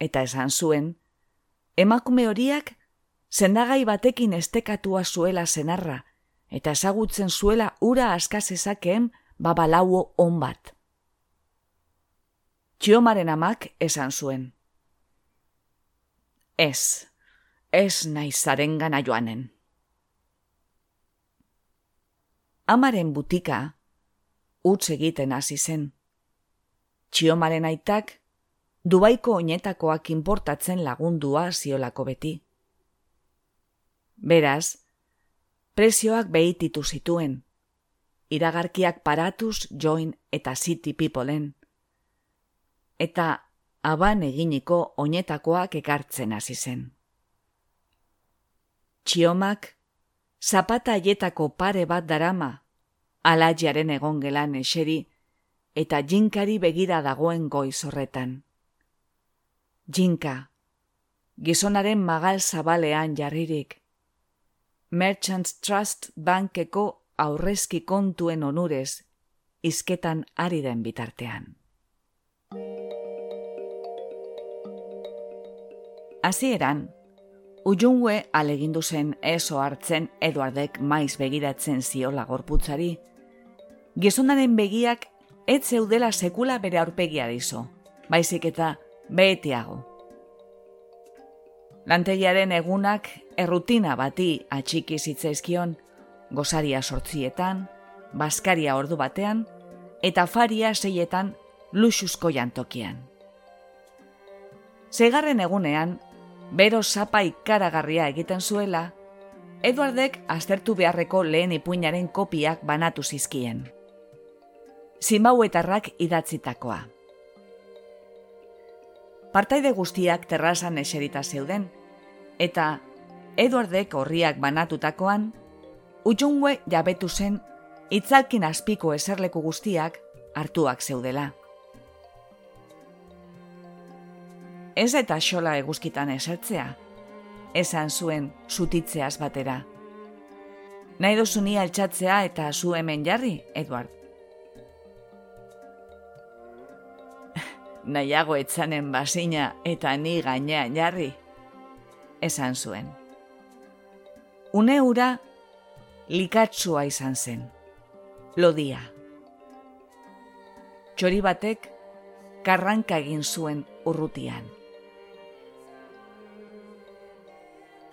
eta esan zuen, emakume horiak zendagai batekin estekatua zuela zenarra, eta ezagutzen zuela ura askazezakeen babalauo on bat. Txiomaren amak esan zuen. Ez, ez nahi zaren gana joanen. Amaren butika, utz egiten hasi zen. Txiomaren aitak, dubaiko oinetakoak inportatzen lagundua ziolako beti. Beraz, prezioak behititu zituen, iragarkiak paratuz join eta city peopleen, eta aban eginiko oinetakoak ekartzen hasi zen. Txiomak, zapata aietako pare bat darama alajiaren egon gelan eseri, eta jinkari begira dagoen goiz horretan. Jinka, gizonaren magal zabalean jarririk. Merchants Trust Bankeko aurrezki kontuen onurez, izketan ari den bitartean. Hasieran, Ujungue alegindu zen eso hartzen Eduardek maiz begiratzen ziola gorputzari, Gizonaren begiak ez zeudela sekula bere aurpegia dizo, baizik eta behetiago. Lantegiaren egunak errutina bati atxiki zitzaizkion, gozaria sortzietan, baskaria ordu batean, eta faria seietan luxusko jantokian. Segarren egunean, bero zapa ikaragarria egiten zuela, Eduardek aztertu beharreko lehen ipuinaren kopiak banatu zizkien. Zimbauetarrak idatzitakoa. Partaide guztiak terrazan eserita zeuden, eta Eduardek horriak banatutakoan, utxungue jabetu zen itzalkin azpiko eserleku guztiak hartuak zeudela. Ez eta xola eguzkitan esertzea, esan zuen zutitzeaz batera. Nahi dozu ni altxatzea eta zu hemen jarri, Edward. Nahiago etzanen basina eta ni gainean jarri, esan zuen. Une ura likatsua izan zen, lodia. Txori batek karranka egin zuen urrutian.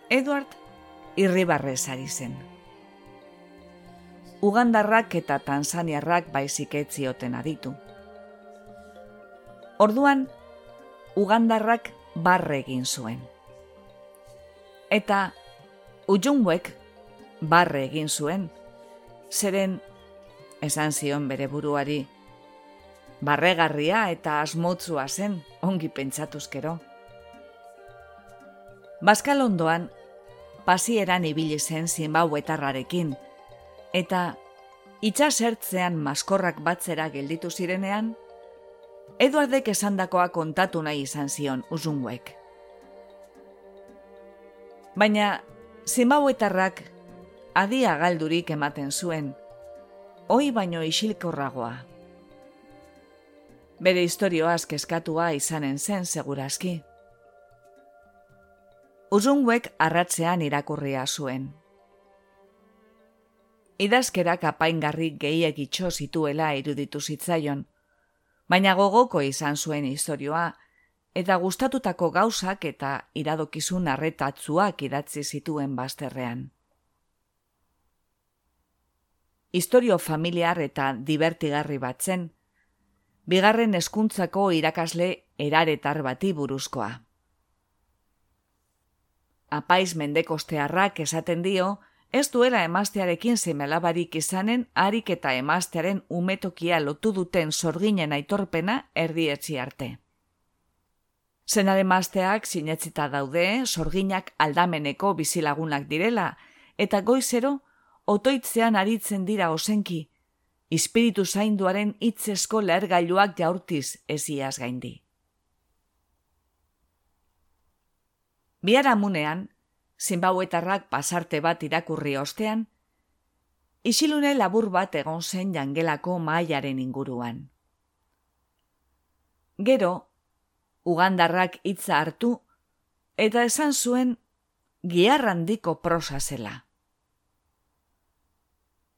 Edward irribarrez ari zen. Ugandarrak eta Tanzaniarrak baizik etzioten aditu. Orduan, Ugandarrak barre egin zuen. Eta Ujungwek barre egin zuen, zeren esan zion bere buruari, barregarria eta asmotzua zen ongi pentsatuzkero. Baskal ondoan, pasieran ibili zen zinbau etarrarekin, eta itxasertzean maskorrak batzera gelditu zirenean, Eduardek esandakoa kontatu nahi izan zion uzunguek. Baina, zinbauetarrak adia galdurik ematen zuen, hoi baino isilkorragoa. Bere historioaz keskatua izanen zen segurazki. Uzunguek arratzean irakurria zuen. Idazkerak apaingarri gehiek itxo zituela iruditu zitzaion, baina gogoko izan zuen historioa, eta gustatutako gauzak eta iradokizun arretatzuak idatzi zituen bazterrean. Historio familiar eta divertigarri batzen, bigarren hezkuntzako irakasle eraretar bati buruzkoa apaiz mendekostearrak esaten dio, ez duela emaztearekin zemelabarik izanen harik eta emaztearen umetokia lotu duten sorginen aitorpena erdietzi arte. Zenare emazteak sinetzita daude, sorginak aldameneko bizilagunak direla, eta goizero, otoitzean aritzen dira osenki, espiritu zainduaren itzesko lehergailuak jaurtiz eziaz gaindi. Biaramunean, zinbauetarrak pasarte bat irakurri ostean, isilune labur bat egon zen jangelako mailaren inguruan. Gero, ugandarrak hitza hartu, eta esan zuen giarrandiko prosa zela.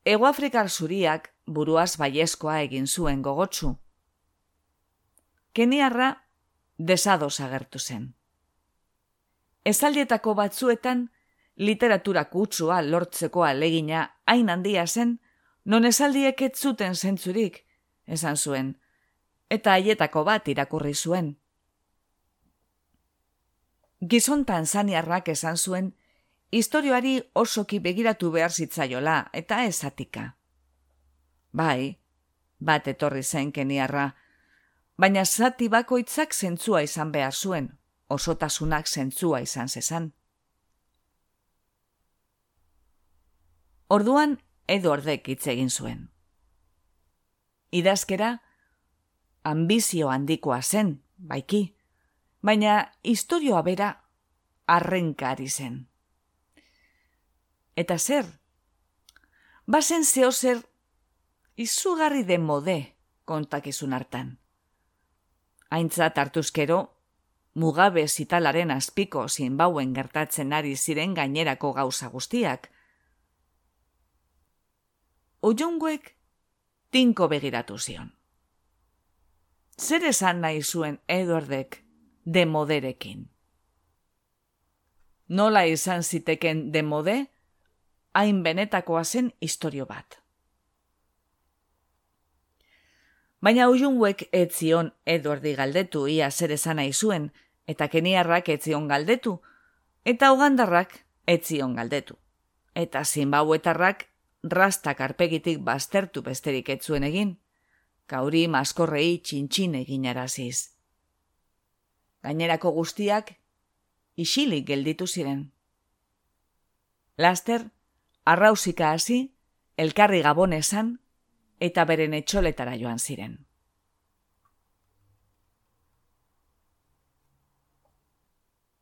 Ego Afrikar zuriak buruaz baiezkoa egin zuen gogotsu. Keniarra desados agertu zen. Ezaldietako batzuetan, literatura kutsua lortzeko alegina hain handia zen, non esaldiek ez zuten zentzurik, esan zuen, eta haietako bat irakurri zuen. Gizon Tanzaniarrak esan zuen, historioari osoki begiratu behar zitzaiola, eta ezatika. Bai, bat etorri zen keniarra, baina zati bakoitzak zentzua izan behar zuen, osotasunak zentzua izan zezan. Orduan edo ordek hitz egin zuen. Idazkera, ambizio handikoa zen, baiki, baina historioa bera arrenkari zen. Eta zer? Bazen zeo zer izugarri de mode kontakizun hartan. Aintzat hartuzkero, mugabe zitalaren azpiko zinbauen gertatzen ari ziren gainerako gauza guztiak. Ujunguek tinko begiratu zion. zer esan nahi zuen Edwardek demoderekin? Nola izan ziteken demode, hain benetakoa zen historio bat. Baina ujunguek etzion Edwardi galdetu ia zer esan nahi zuen, eta keniarrak etzion galdetu, eta ugandarrak etzion galdetu. Eta zinbauetarrak rastak arpegitik baztertu besterik etzuen egin, kauri maskorrei txintxin egin araziz. Gainerako guztiak, isilik gelditu ziren. Laster, arrausika hasi, elkarri gabonesan, eta beren etxoletara joan ziren.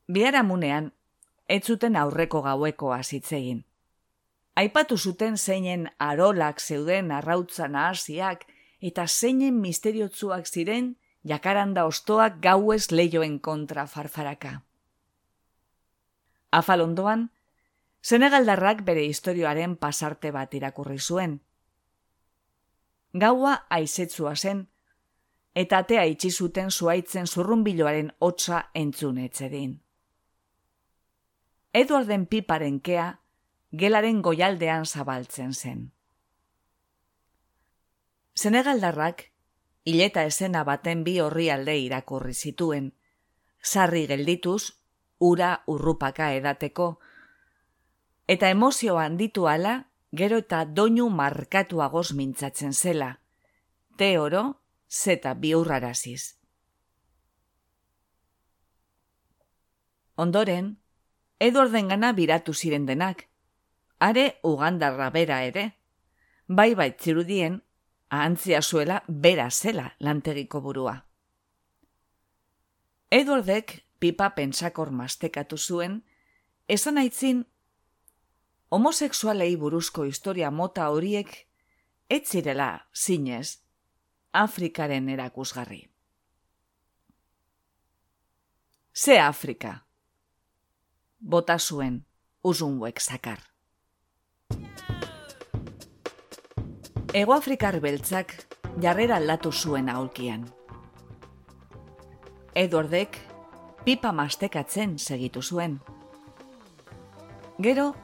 Biara munean, ez zuten aurreko gaueko azitzegin. Aipatu zuten zeinen arolak zeuden arrautza nahasiak eta zeinen misteriotzuak ziren jakaranda ostoak gauez leioen kontra farfaraka. Afalondoan, Senegaldarrak bere historioaren pasarte bat irakurri zuen. Gaua aizetsua zen, eta atea itxi zuten zuaitzen zurrunbiloaren hotza entzun etzedin. Eduarden piparen kea, gelaren goialdean zabaltzen zen. Senegaldarrak, hileta esena baten bi horri alde irakurri zituen, sarri geldituz, ura urrupaka edateko, eta emozio handitu ala, gero eta doinu markatuagoz mintzatzen zela, te oro, zeta biurraraziz. Ondoren, Edwarden gana biratu ziren denak, are ugandarra bera ere, bai bai zirudien, ahantzia zuela bera zela lantegiko burua. Edwardek pipa pentsakor mastekatu zuen, esan aitzin homoseksualei buruzko historia mota horiek ez zirela zinez Afrikaren erakusgarri. Ze Afrika? Bota zuen uzunguek zakar. Ego Afrikar beltzak jarrera aldatu zuen aulkian. Edwardek pipa mastekatzen segitu zuen. Gero,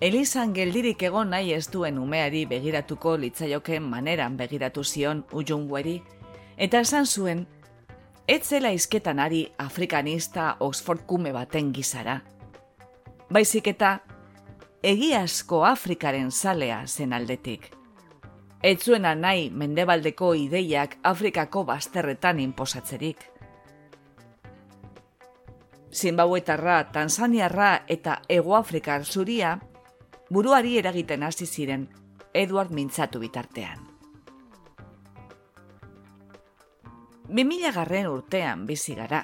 Elizan geldirik egon nahi ez duen umeari begiratuko litzaioken maneran begiratu zion ujungueri, eta esan zuen, ez zela izketan ari afrikanista Oxford kume baten gizara. Baizik eta egiazko Afrikaren zalea zen aldetik. Ez zuena nahi mendebaldeko ideiak Afrikako bazterretan inposatzerik. Zimbauetarra, Tanzaniarra eta Ego Afrikar zuria buruari eragiten hasi ziren Edward mintzatu bitartean. Bimila garren urtean bizi gara,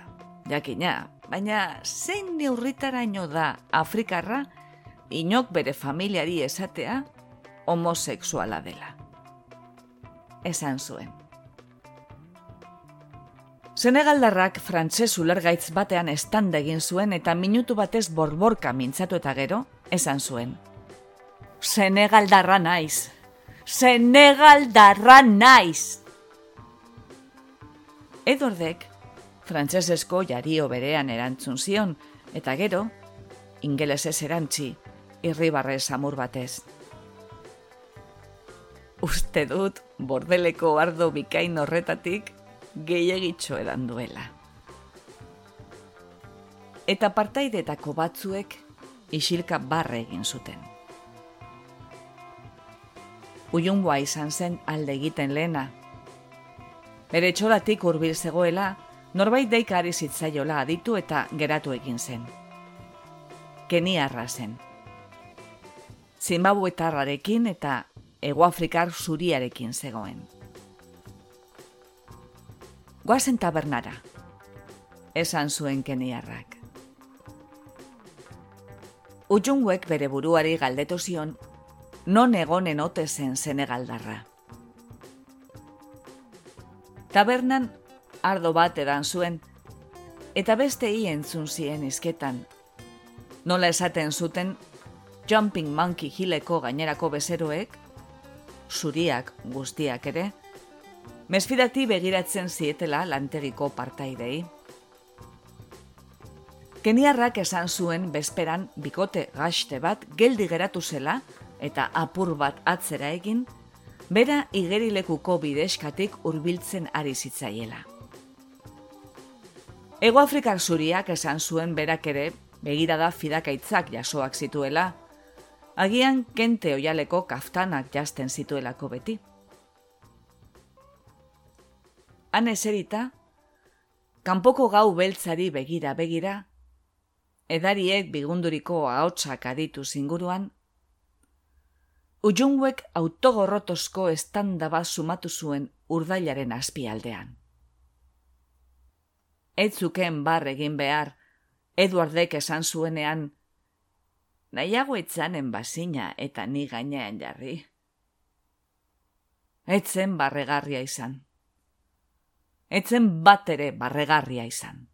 jakina, baina zein neurritaraino da Afrikarra inok bere familiari esatea homosexuala dela. Esan zuen. Senegaldarrak frantses ulergaitz batean estanda egin zuen eta minutu batez borborka mintzatu eta gero, esan zuen. Senegaldarra naiz. Senegaldarra naiz. Edordek, frantsesesko jario berean erantzun zion, eta gero, ingelesez erantzi, irribarre samur batez. Uste dut bordeleko ardo bikain horretatik gehiagitxo edan duela. Eta partaidetako batzuek isilka barre egin zuten. Uyunboa izan zen alde egiten lehena. Bere txolatik urbil zegoela, norbait deikari zitzaiola aditu eta geratu egin zen. Keniarra zen. Zimbabuetarrarekin eta Egoafrikar zuriarekin zegoen. Goazen tabernara, esan zuen keniarrak. Ujunguek bere buruari galdetu zion, non egonen ote zen Senegaldarra. Tabernan ardo bat edan zuen, eta beste entzun zien izketan. Nola esaten zuten Jumping Monkey Hilleko gainerako bezeroek, zuriak guztiak ere, mesfidati begiratzen zietela lantegiko partaidei. Keniarrak esan zuen bezperan bikote gaste bat geldi geratu zela eta apur bat atzera egin, bera igerilekuko bideskatik hurbiltzen ari zitzaiela. Ego Afrikar zuriak esan zuen berak ere begirada fidakaitzak jasoak zituela, agian kente oialeko kaftanak jasten zituelako beti. Han eserita, kanpoko gau beltzari begira begira, edariek bigunduriko ahotsak aditu zinguruan, Ujunguek autogorrotosko estanda bat sumatu zuen urdailaren azpialdean. Ez zuken bar egin behar, Eduardek esan zuenean, nahiago etzanen bazina eta ni gainean jarri. Etzen barregarria izan. Etzen bat ere barregarria izan.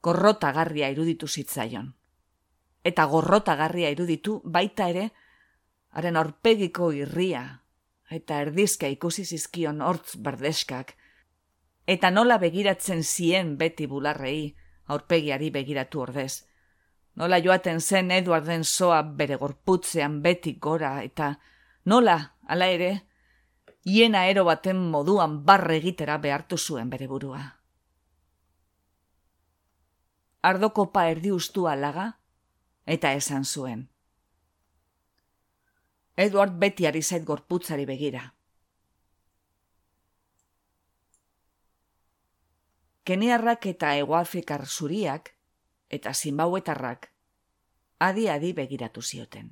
Korrotagarria iruditu zitzaion eta gorrotagarria iruditu baita ere, haren orpegiko irria, eta erdizka ikusi zizkion hortz berdeskak, eta nola begiratzen zien beti bularrei, aurpegiari begiratu ordez. Nola joaten zen Eduarden soa bere gorputzean beti gora, eta nola, ala ere, hiena ero baten moduan barre egitera behartu zuen bere burua. Ardokopa erdi ustua laga, eta esan zuen. Eduard beti ari zait gorputzari begira. Keniarrak eta egoafrikar zuriak eta zinbauetarrak adi-adi begiratu zioten.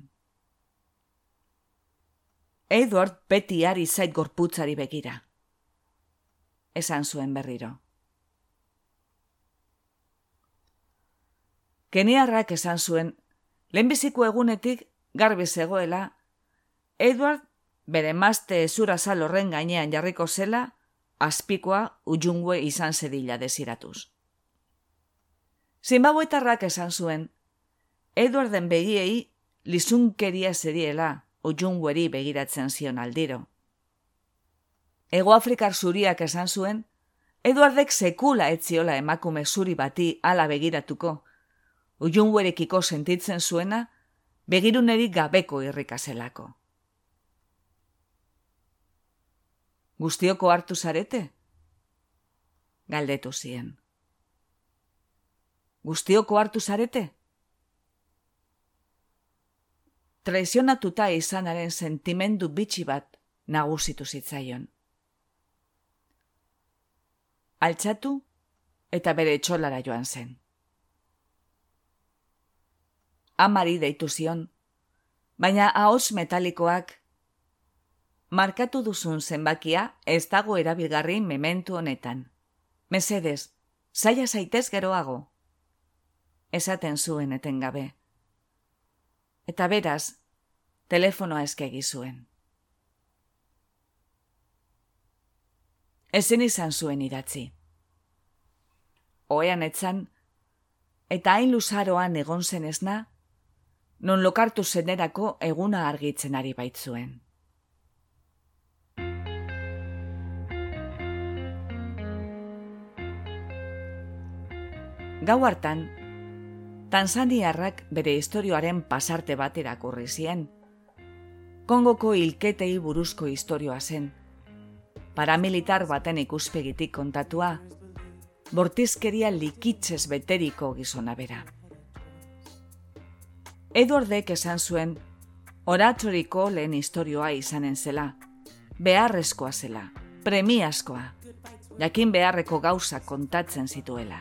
Eduard beti ari zait gorputzari begira. Esan zuen berriro. Keniarrak esan zuen lehenbiziko egunetik garbi zegoela, Edward bere mazte ezura horren gainean jarriko zela, azpikoa ujungue izan zedila desiratuz. Zimbabwetarrak esan zuen, Edwarden begiei lizunkeria zediela ujungueri begiratzen zion aldiro. Ego Afrikar zuriak esan zuen, Eduardek sekula etziola emakume zuri bati ala begiratuko, ujunguerekiko sentitzen zuena, begiruneri gabeko irrikazelako. Guztioko hartu zarete? Galdetu zien. Guztioko hartu zarete? Traizionatuta izanaren sentimendu bitxi bat nagusitu zitzaion. Altxatu eta bere etxolara joan zen amari deitu zion, baina ahos metalikoak markatu duzun zenbakia ez dago erabilgarri mementu honetan. Mesedez, zaila zaitez geroago. Esaten zuen etengabe. Eta beraz, telefonoa eskegi zuen. Ezen izan zuen idatzi. Oean etzan, eta hain luzaroan egon zen esna, non lokartu zenerako eguna argitzen ari baitzuen. Gau hartan, Tanzaniarrak bere historioaren pasarte bat erakurri zien. Kongoko hilketei buruzko historioa zen. Paramilitar baten ikuspegitik kontatua, bortizkeria likitzez beteriko gizona bera. Edwardek esan zuen, oratoriko lehen historioa izanen zela, beharrezkoa zela, premiazkoa, jakin beharreko gauza kontatzen zituela.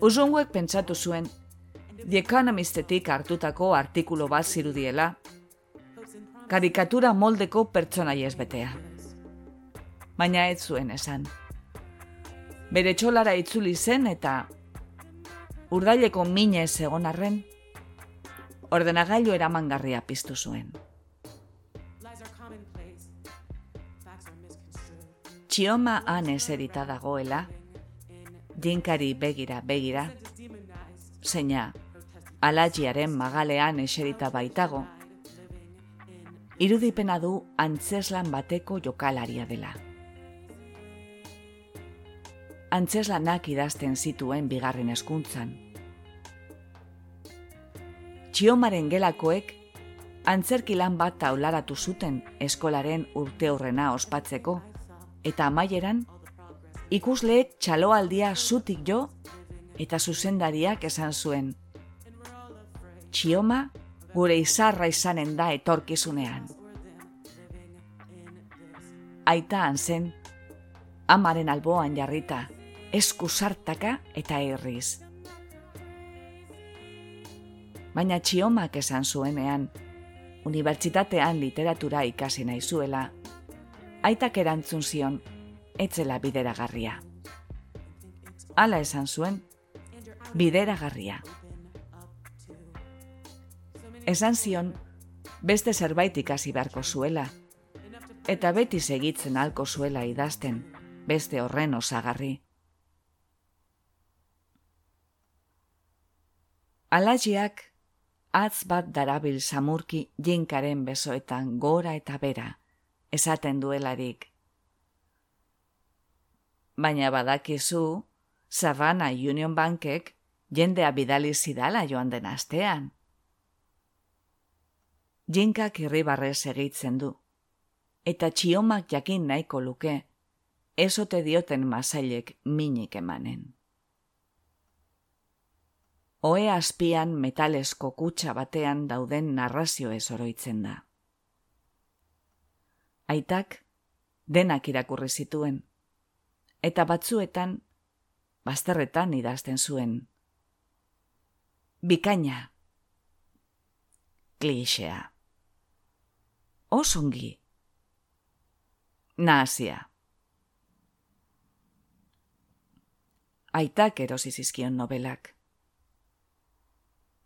Uzunguek pentsatu zuen, The Economistetik hartutako artikulo bat zirudiela, karikatura moldeko pertsona betea. Baina ez zuen esan. Bere txolara itzuli zen eta urdaileko minez egon arren, ordenagailu eramangarria piztu zuen. Txioma han eserita dagoela, jinkari begira begira, zeina alajiaren magalean eserita baitago, irudipena du antzeslan bateko jokalaria dela. Antzeslanak idazten zituen bigarren eskuntzan. Txiomaren gelakoek antzerki lan bat taularatu zuten eskolaren urte horrena ospatzeko, eta amaieran, ikusleek txaloaldia zutik jo eta zuzendariak esan zuen. Txioma gure izarra izanen da etorkizunean. Aita zen, amaren alboan jarrita, esku sartaka eta erriz. Baina txiomak esan zuenean, unibertsitatean literatura ikasi nahi zuela, aitak erantzun zion, etzela bideragarria. Hala esan zuen, bideragarria. Esan zion, beste zerbait ikasi beharko zuela, eta beti segitzen halko zuela idazten, beste horren osagarri. Alajiak, atz bat darabil samurki jinkaren besoetan gora eta bera, esaten duelarik. Baina badakizu, Savannah Union Bankek jendea bidali zidala joan den astean. Jinkak irribarrez egitzen du. Eta txiomak jakin nahiko luke, ezote dioten masailek minik emanen. Oe azpian metalesko kutsa batean dauden narrazio ez oroitzen da. Aitak denak irakurri zituen, eta batzuetan bazterretan idazten zuen. Bikaina. Klixea. Osongi. Nazia. Aitak erosi zizkion nobelak.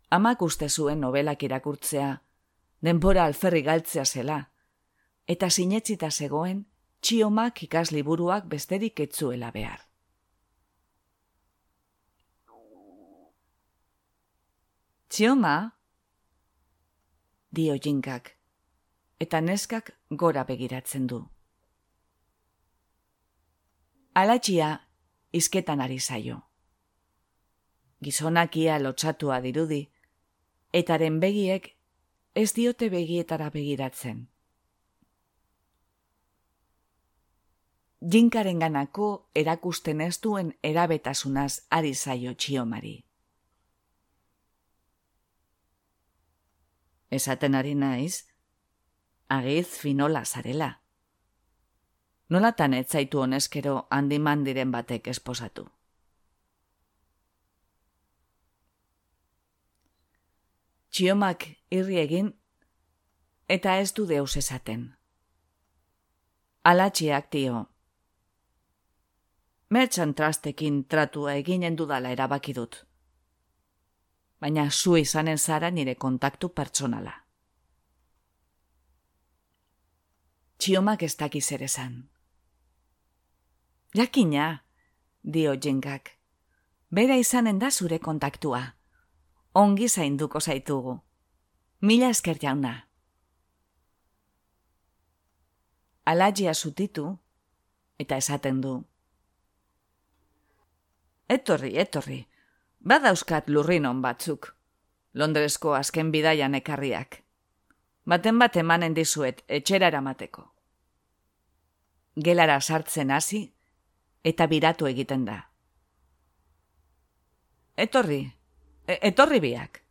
Amak uste zuen nobelak irakurtzea, denbora alferri galtzea zela, eta sinetzita zegoen, txiomak ikasliburuak besterik etzuela behar. Txioma, dio jinkak, eta neskak gora begiratzen du. Alatxia izketan ari zaio. Gizonakia lotxatua dirudi, etaren begiek ez diote begietara begiratzen. Jinkaren ganako erakusten ez duen erabetasunaz ari zaio txiomari. Esaten ari naiz, agiz finola zarela. Nolatan ez zaitu honezkero handiman diren batek esposatu. Txiomak irri egin, eta ez du deus esaten. Alatxiak tio. Mertxan trastekin tratua eginen dudala erabaki dut baina zu izanen zara nire kontaktu pertsonala. Txiomak ez dakiz ere zan. Jakina, dio jengak, bera izanen da zure kontaktua. Ongi zainduko zaitugu. Mila esker jauna. Alagia zutitu, eta esaten du. Etorri, etorri, Badauzkat lurrinon batzuk. Londresko azken bidaian ekarriak. Baten bat emanen dizuet etxera eramateko. Gelara sartzen hasi eta biratu egiten da. Etorri, e etorri biak.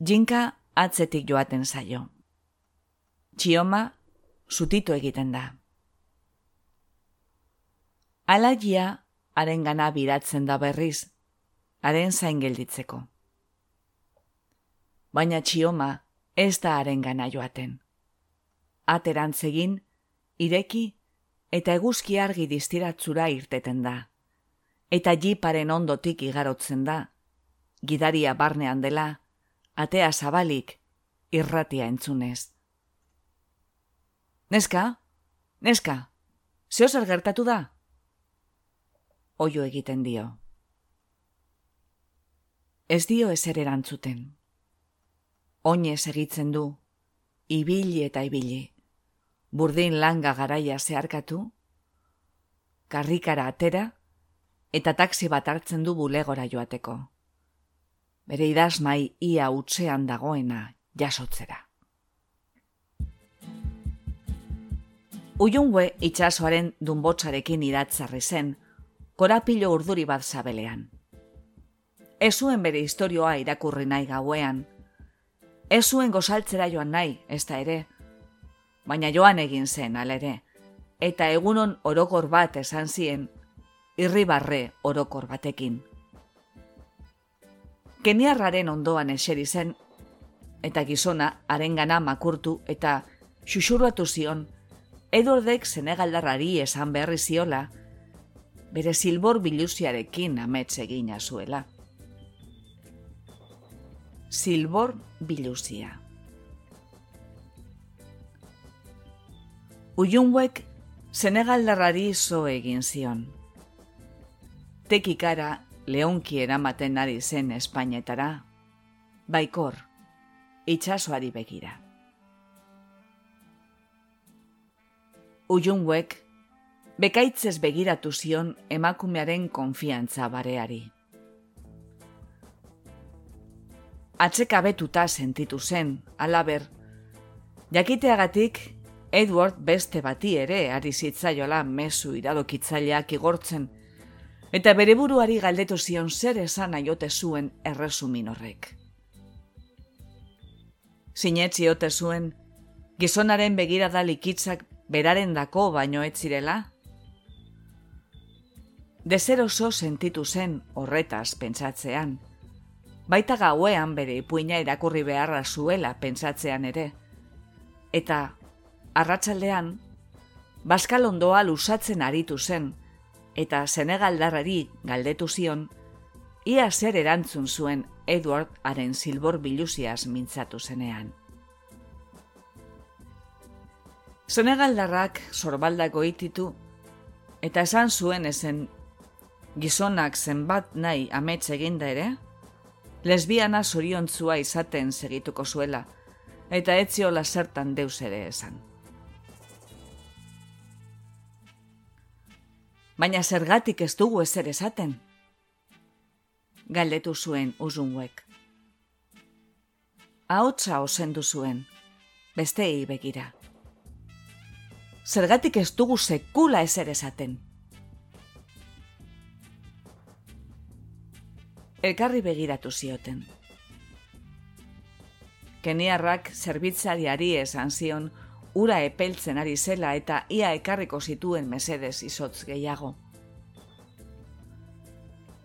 Jinka atzetik joaten zaio. Txioma zutitu egiten da. Alagia haren gana biratzen da berriz, haren zain gelditzeko. Baina txioma ez da haren gana joaten. Aterantzegin, ireki eta eguzki argi distiratzura irteten da. Eta jiparen ondotik igarotzen da, gidaria barnean dela, atea zabalik, irratia entzunez. Neska, neska, zeo zer gertatu da? oio egiten dio. Ez dio ezer erantzuten. oinez egitzen du, ibili eta ibili, burdin langa garaia zeharkatu, karrikara atera, eta taksi bat hartzen du bulegora joateko. Bere idazmai ia utzean dagoena jasotzera. Uiungue itxasoaren dunbotzarekin idatzarri zen, korapilo urduri bat zabelean. Ez zuen bere historioa irakurri nahi gauean, Ez zuen gozaltzera joan nahi, ez da ere. Baina joan egin zen, alere. Eta egunon orokor bat esan zien, irribarre orokor batekin. Keniarraren ondoan eseri zen, eta gizona arengana makurtu eta xuxurratu zion, edordek zenegaldarrari esan berri ziola, bere silbor biluziarekin amets egina zuela. Silbor biluzia. Uyunwek Senegaldarrari zo egin zion. Tekikara leonki eramaten ari zen Espainetara, baikor, itxasoari begira. Uyunwek bekaitzez begiratu zion emakumearen konfiantza bareari. atsekabetuta sentitu zen, alaber. Jakiteagatik, Edward beste bati ere ari zitzaiola mezu iradokitzaileak igortzen, eta bere buruari galdetu zion zer esan aiote zuen erresumin horrek. Sinetzi ote zuen, gizonaren begirada likitzak beraren dako baino ez zirela? Dezeroso sentitu zen horretaz pentsatzean, baita gauean bere ipuina irakurri beharra zuela pentsatzean ere. Eta, arratsaldean Baskal ondoa lusatzen aritu zen, eta Senegaldarrari galdetu zion, ia zer erantzun zuen Edward haren silbor biluziaz mintzatu zenean. Senegaldarrak zorbaldako ititu, eta esan zuen ezen gizonak zenbat nahi amets eginda ere, lesbiana zoriontzua izaten segituko zuela, eta etziola zertan deus ere esan. Baina zergatik ez dugu ezer esaten? Galdetu zuen uzunguek. Ahotsa osendu zuen, besteei begira. Zergatik ez dugu sekula ezer esaten? elkarri begiratu zioten. Keniarrak zerbitzariari esan zion ura epeltzen ari zela eta ia ekarriko zituen mesedez izotz gehiago.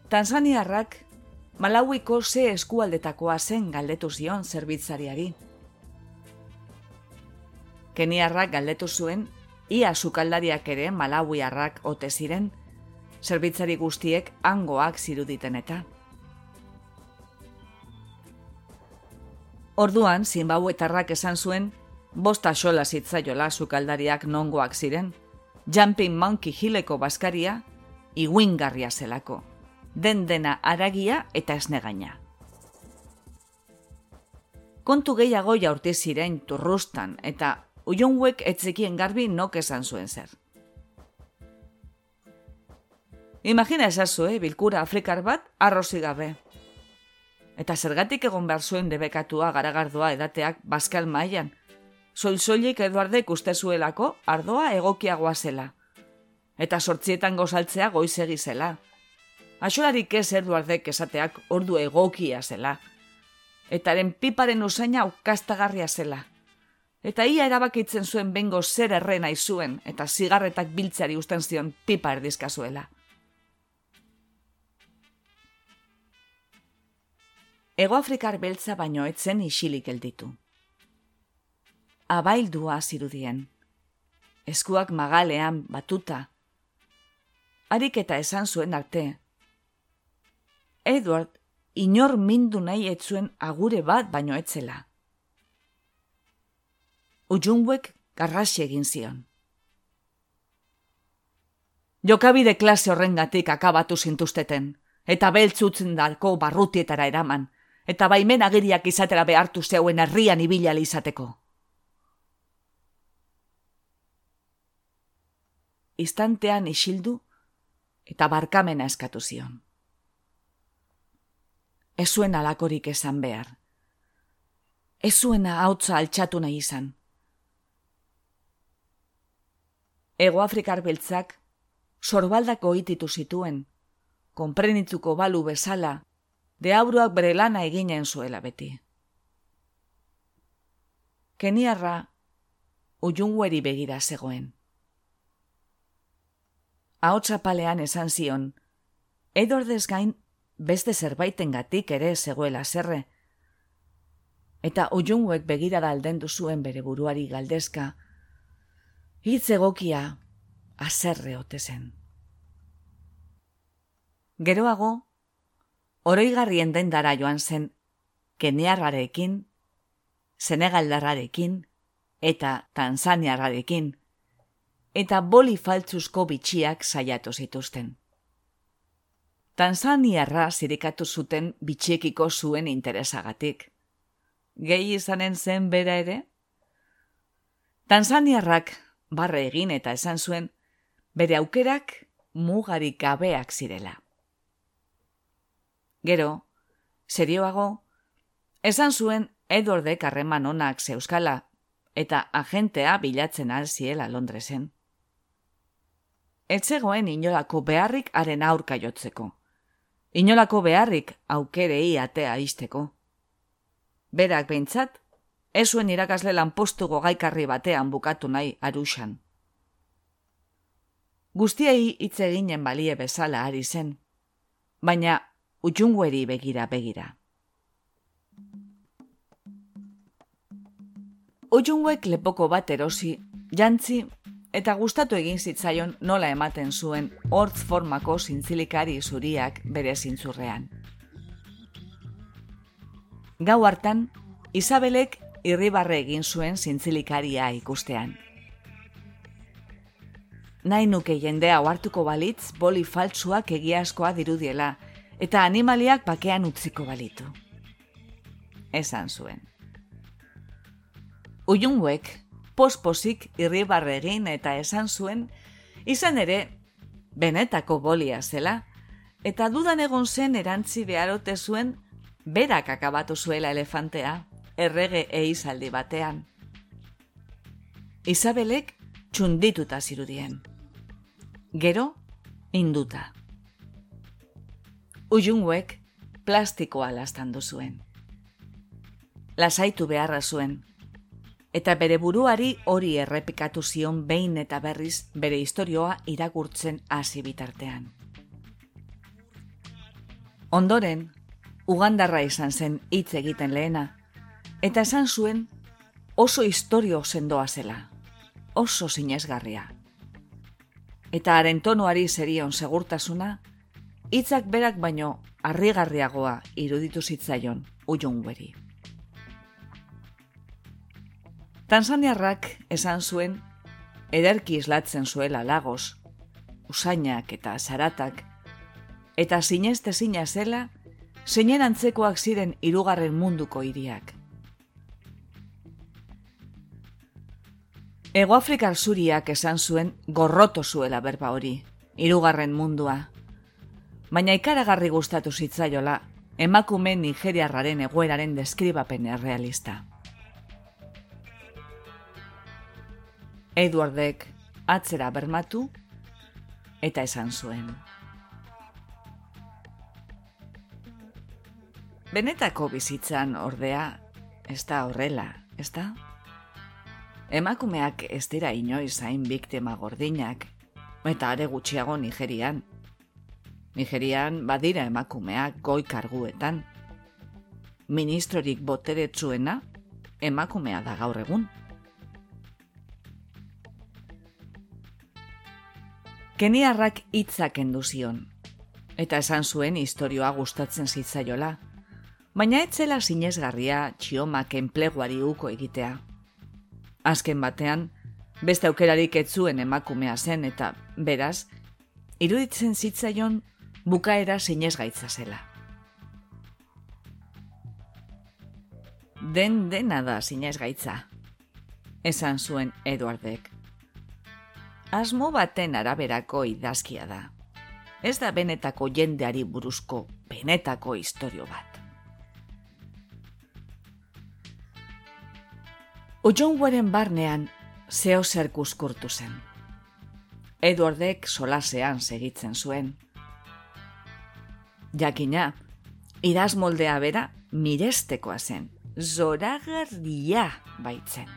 Tanzaniarrak Malauiko ze eskualdetakoa zen galdetu zion zerbitzariari. Keniarrak galdetu zuen, ia sukaldariak ere Malauiarrak ote ziren, zerbitzari guztiek angoak ziruditen eta. Orduan, zinbauetarrak esan zuen, bosta xola zitzaiola sukaldariak nongoak ziren, Jumping Monkey Hilleko baskaria, iguingarria zelako, den dena aragia eta esnegaina. Kontu gehiago jaurti ziren turrustan eta uionguek etzekien garbi nok esan zuen zer. Imagina esazue, bilkura afrikar bat, arrozi gabe. Eta zergatik egon behar zuen debekatua garagardoa edateak baskal mailan. Soil-soilik Eduardek uste zuelako ardoa egokiagoa zela. Eta sortzietan gozaltzea goizegi zela. Axolarik ez Eduardek esateak ordu egokia zela. Etaren piparen usaina ukastagarria zela. Eta ia erabakitzen zuen bengo zer errena izuen eta zigarretak biltzari usten zion pipa erdizkazuela. Egoafrikar beltza baino etzen isilik gelditu. Abaildua zirudien. Eskuak magalean batuta. Harik eta esan zuen arte. Edward, inor mindu nahi etzuen agure bat baino etzela. Ujunguek garrasi egin zion. Jokabide klase horrengatik akabatu zintuzteten, eta beltzutzen dalko barrutietara eraman, eta baimen agiriak izatera behartu zeuen herrian ibila izateko. Istantean isildu eta barkamena eskatu zion. Ez zuen alakorik esan behar. Ez zuena hautza altxatu nahi izan. Ego Afrikar beltzak sorbaldako ititu zituen, konprenitzuko balu bezala, deabruak bere lana eginen zuela beti. Keniarra ujungueri begira zegoen. Ahotsa palean esan zion, edordez gain beste zerbaiten gatik ere zegoela zerre, eta ujunguek begira da alden zuen bere buruari galdezka, hitz egokia azerre ote zen. Geroago, oroigarrien dendara joan zen Keniarrarekin, Senegaldarrarekin eta Tanzaniarrarekin, eta boli faltzuzko bitxiak saiatu zituzten. Tanzaniarra zirikatu zuten bitxiekiko zuen interesagatik. Gehi izanen zen bera ere? Tanzaniarrak barre egin eta esan zuen bere aukerak mugarik gabeak zirela. Gero, serioago, esan zuen Edwardek harreman onak zeuskala eta agentea bilatzen alziela Londresen. Etzegoen inolako beharrik haren aurka jotzeko. Inolako beharrik aukerei atea izteko. Berak behintzat, ez zuen irakasle lanpostugo gaikarri batean bukatu nahi arusan. Guztiei hitz eginen balie bezala ari zen, baina utxungueri begira begira. Utxunguek lepoko bat erosi, jantzi eta gustatu egin zitzaion nola ematen zuen hortz formako zintzilikari zuriak bere zintzurrean. Gau hartan, Isabelek irribarre egin zuen zintzilikaria ikustean. Nahi nuke jendea hartuko balitz boli faltsuak egiazkoa dirudiela, eta animaliak bakean utziko balitu. Esan zuen. Uyunguek, posposik irribarre egin eta esan zuen, izan ere, benetako bolia zela, eta dudan egon zen erantzi beharote zuen, berak akabatu zuela elefantea, errege eizaldi batean. Isabelek txundituta zirudien. Gero, induta. Ujunguek plastikoa lastandu zuen. Lasaitu beharra zuen, eta bere buruari hori errepikatu zion behin eta berriz bere historioa irakurtzen hasi bitartean. Ondoren, ugandarra izan zen hitz egiten lehena, eta esan zuen oso historio sendoa zela, oso sinesgarria. Eta haren tonuari zerion segurtasuna, hitzak berak baino harrigarriagoa iruditu zitzaion ujungueri. Tanzaniarrak esan zuen ederki islatzen zuela lagos, usainak eta zaratak, eta sineste zina zela, zeinen antzekoak ziren irugarren munduko hiriak. Ego Afrikar zuriak esan zuen gorroto zuela berba hori, irugarren mundua, baina ikaragarri gustatu zitzaiola emakume nigeriarraren egoeraren deskribapen errealista. Edwardek atzera bermatu eta esan zuen. Benetako bizitzan ordea, ez da horrela, ez da? Emakumeak ez dira inoiz hain biktima gordinak, eta are gutxiago Nigerian, Nigerian badira emakumeak goi karguetan. Ministrorik boteretsuena emakumea da gaur egun. Keniarrak hitzak enduzion, eta esan zuen historioa gustatzen zitzaiola, baina etzela sinesgarria txiomak enpleguari uko egitea. Azken batean, beste aukerarik etzuen emakumea zen eta, beraz, iruditzen zitzaion bukaera sinez gaitza zela. Den dena da zinez gaitza, esan zuen Eduardek. Asmo baten araberako idazkia da. Ez da benetako jendeari buruzko benetako historio bat. Ojonguaren barnean zeo zer kuskurtu zen. Eduardek solasean segitzen zuen. Jakina, idaz moldea bera mirestekoa zen, zoragarria baitzen.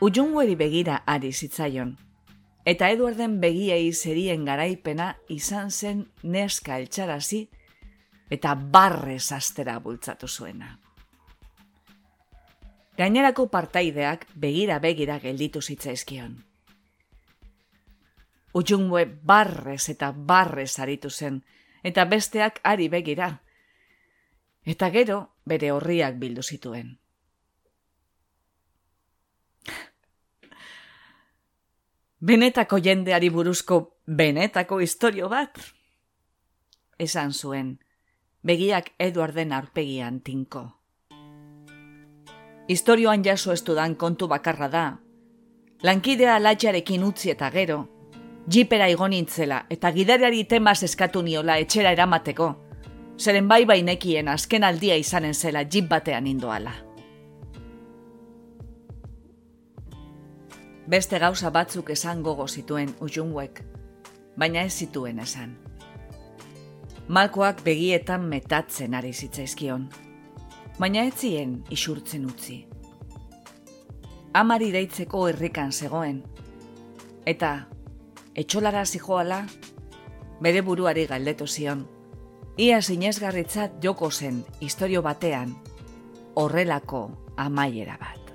Ujungueri begira ari zitzaion, eta Eduarden begiei zerien garaipena izan zen neska eltsarazi eta barrez astera bultzatu zuena. Gainerako partaideak begira begira gelditu zitzaizkion. Ujungue barrez eta barrez aritu zen, eta besteak ari begira. Eta gero bere horriak bildu zituen. Benetako jendeari buruzko benetako historio bat? Esan zuen, begiak Eduarden arpegian tinko. Historioan jaso ez kontu bakarra da. Lankidea latxarekin utzi eta gero, jipera igonintzela eta gidareari temaz eskatu niola etxera eramateko, zeren bai bainekien azken aldia izanen zela jip batean indoala. Beste gauza batzuk esan gogo zituen ujunguek, baina ez zituen esan. Malkoak begietan metatzen ari zitzaizkion, baina ez zien isurtzen utzi. Amari deitzeko herrikan zegoen, eta etxolara zijoala, bere buruari galdetu zion. Ia zinezgarritzat joko zen historio batean, horrelako amaiera bat.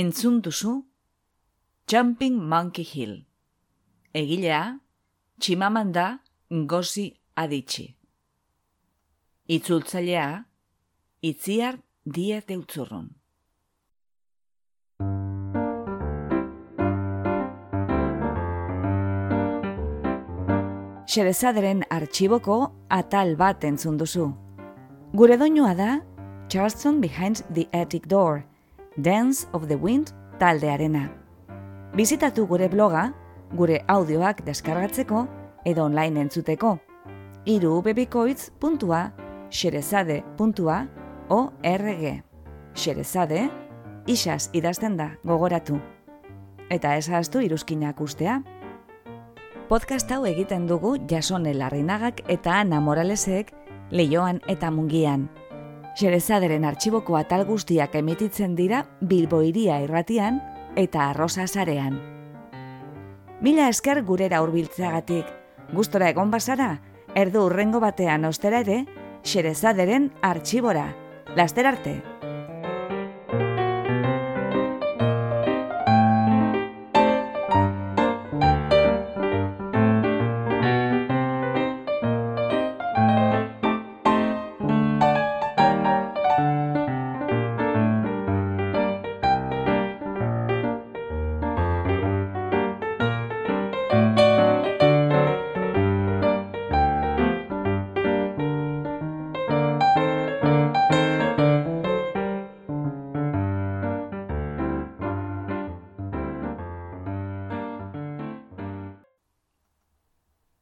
Entzun duzu Jumping Monkey Hill. Egilea, Chimamanda Ngozi Adichie. Itzultzailea, Itziar Diez Deutzurrun. Xerezaderen artxiboko atal bat entzun duzu. Gure doinua da Charleston Behind the Attic Door, Dance of the Wind taldearena. Bizitatu gure bloga, gure audioak deskargatzeko edo online entzuteko. Iru xerezade.org Xerezade, isaz idazten da gogoratu. Eta ezaztu iruzkinak ustea. Podcast hau egiten dugu jasone larrinagak eta Ana Moralesek leioan eta mungian. Xerezaderen artxiboko atal guztiak emititzen dira Bilbo iria irratian eta arrosa zarean. Mila esker gurera hurbiltzeagatik, gustora egon bazara, erdu urrengo batean ostera ere, xerezaderen artxibora. Laster arte!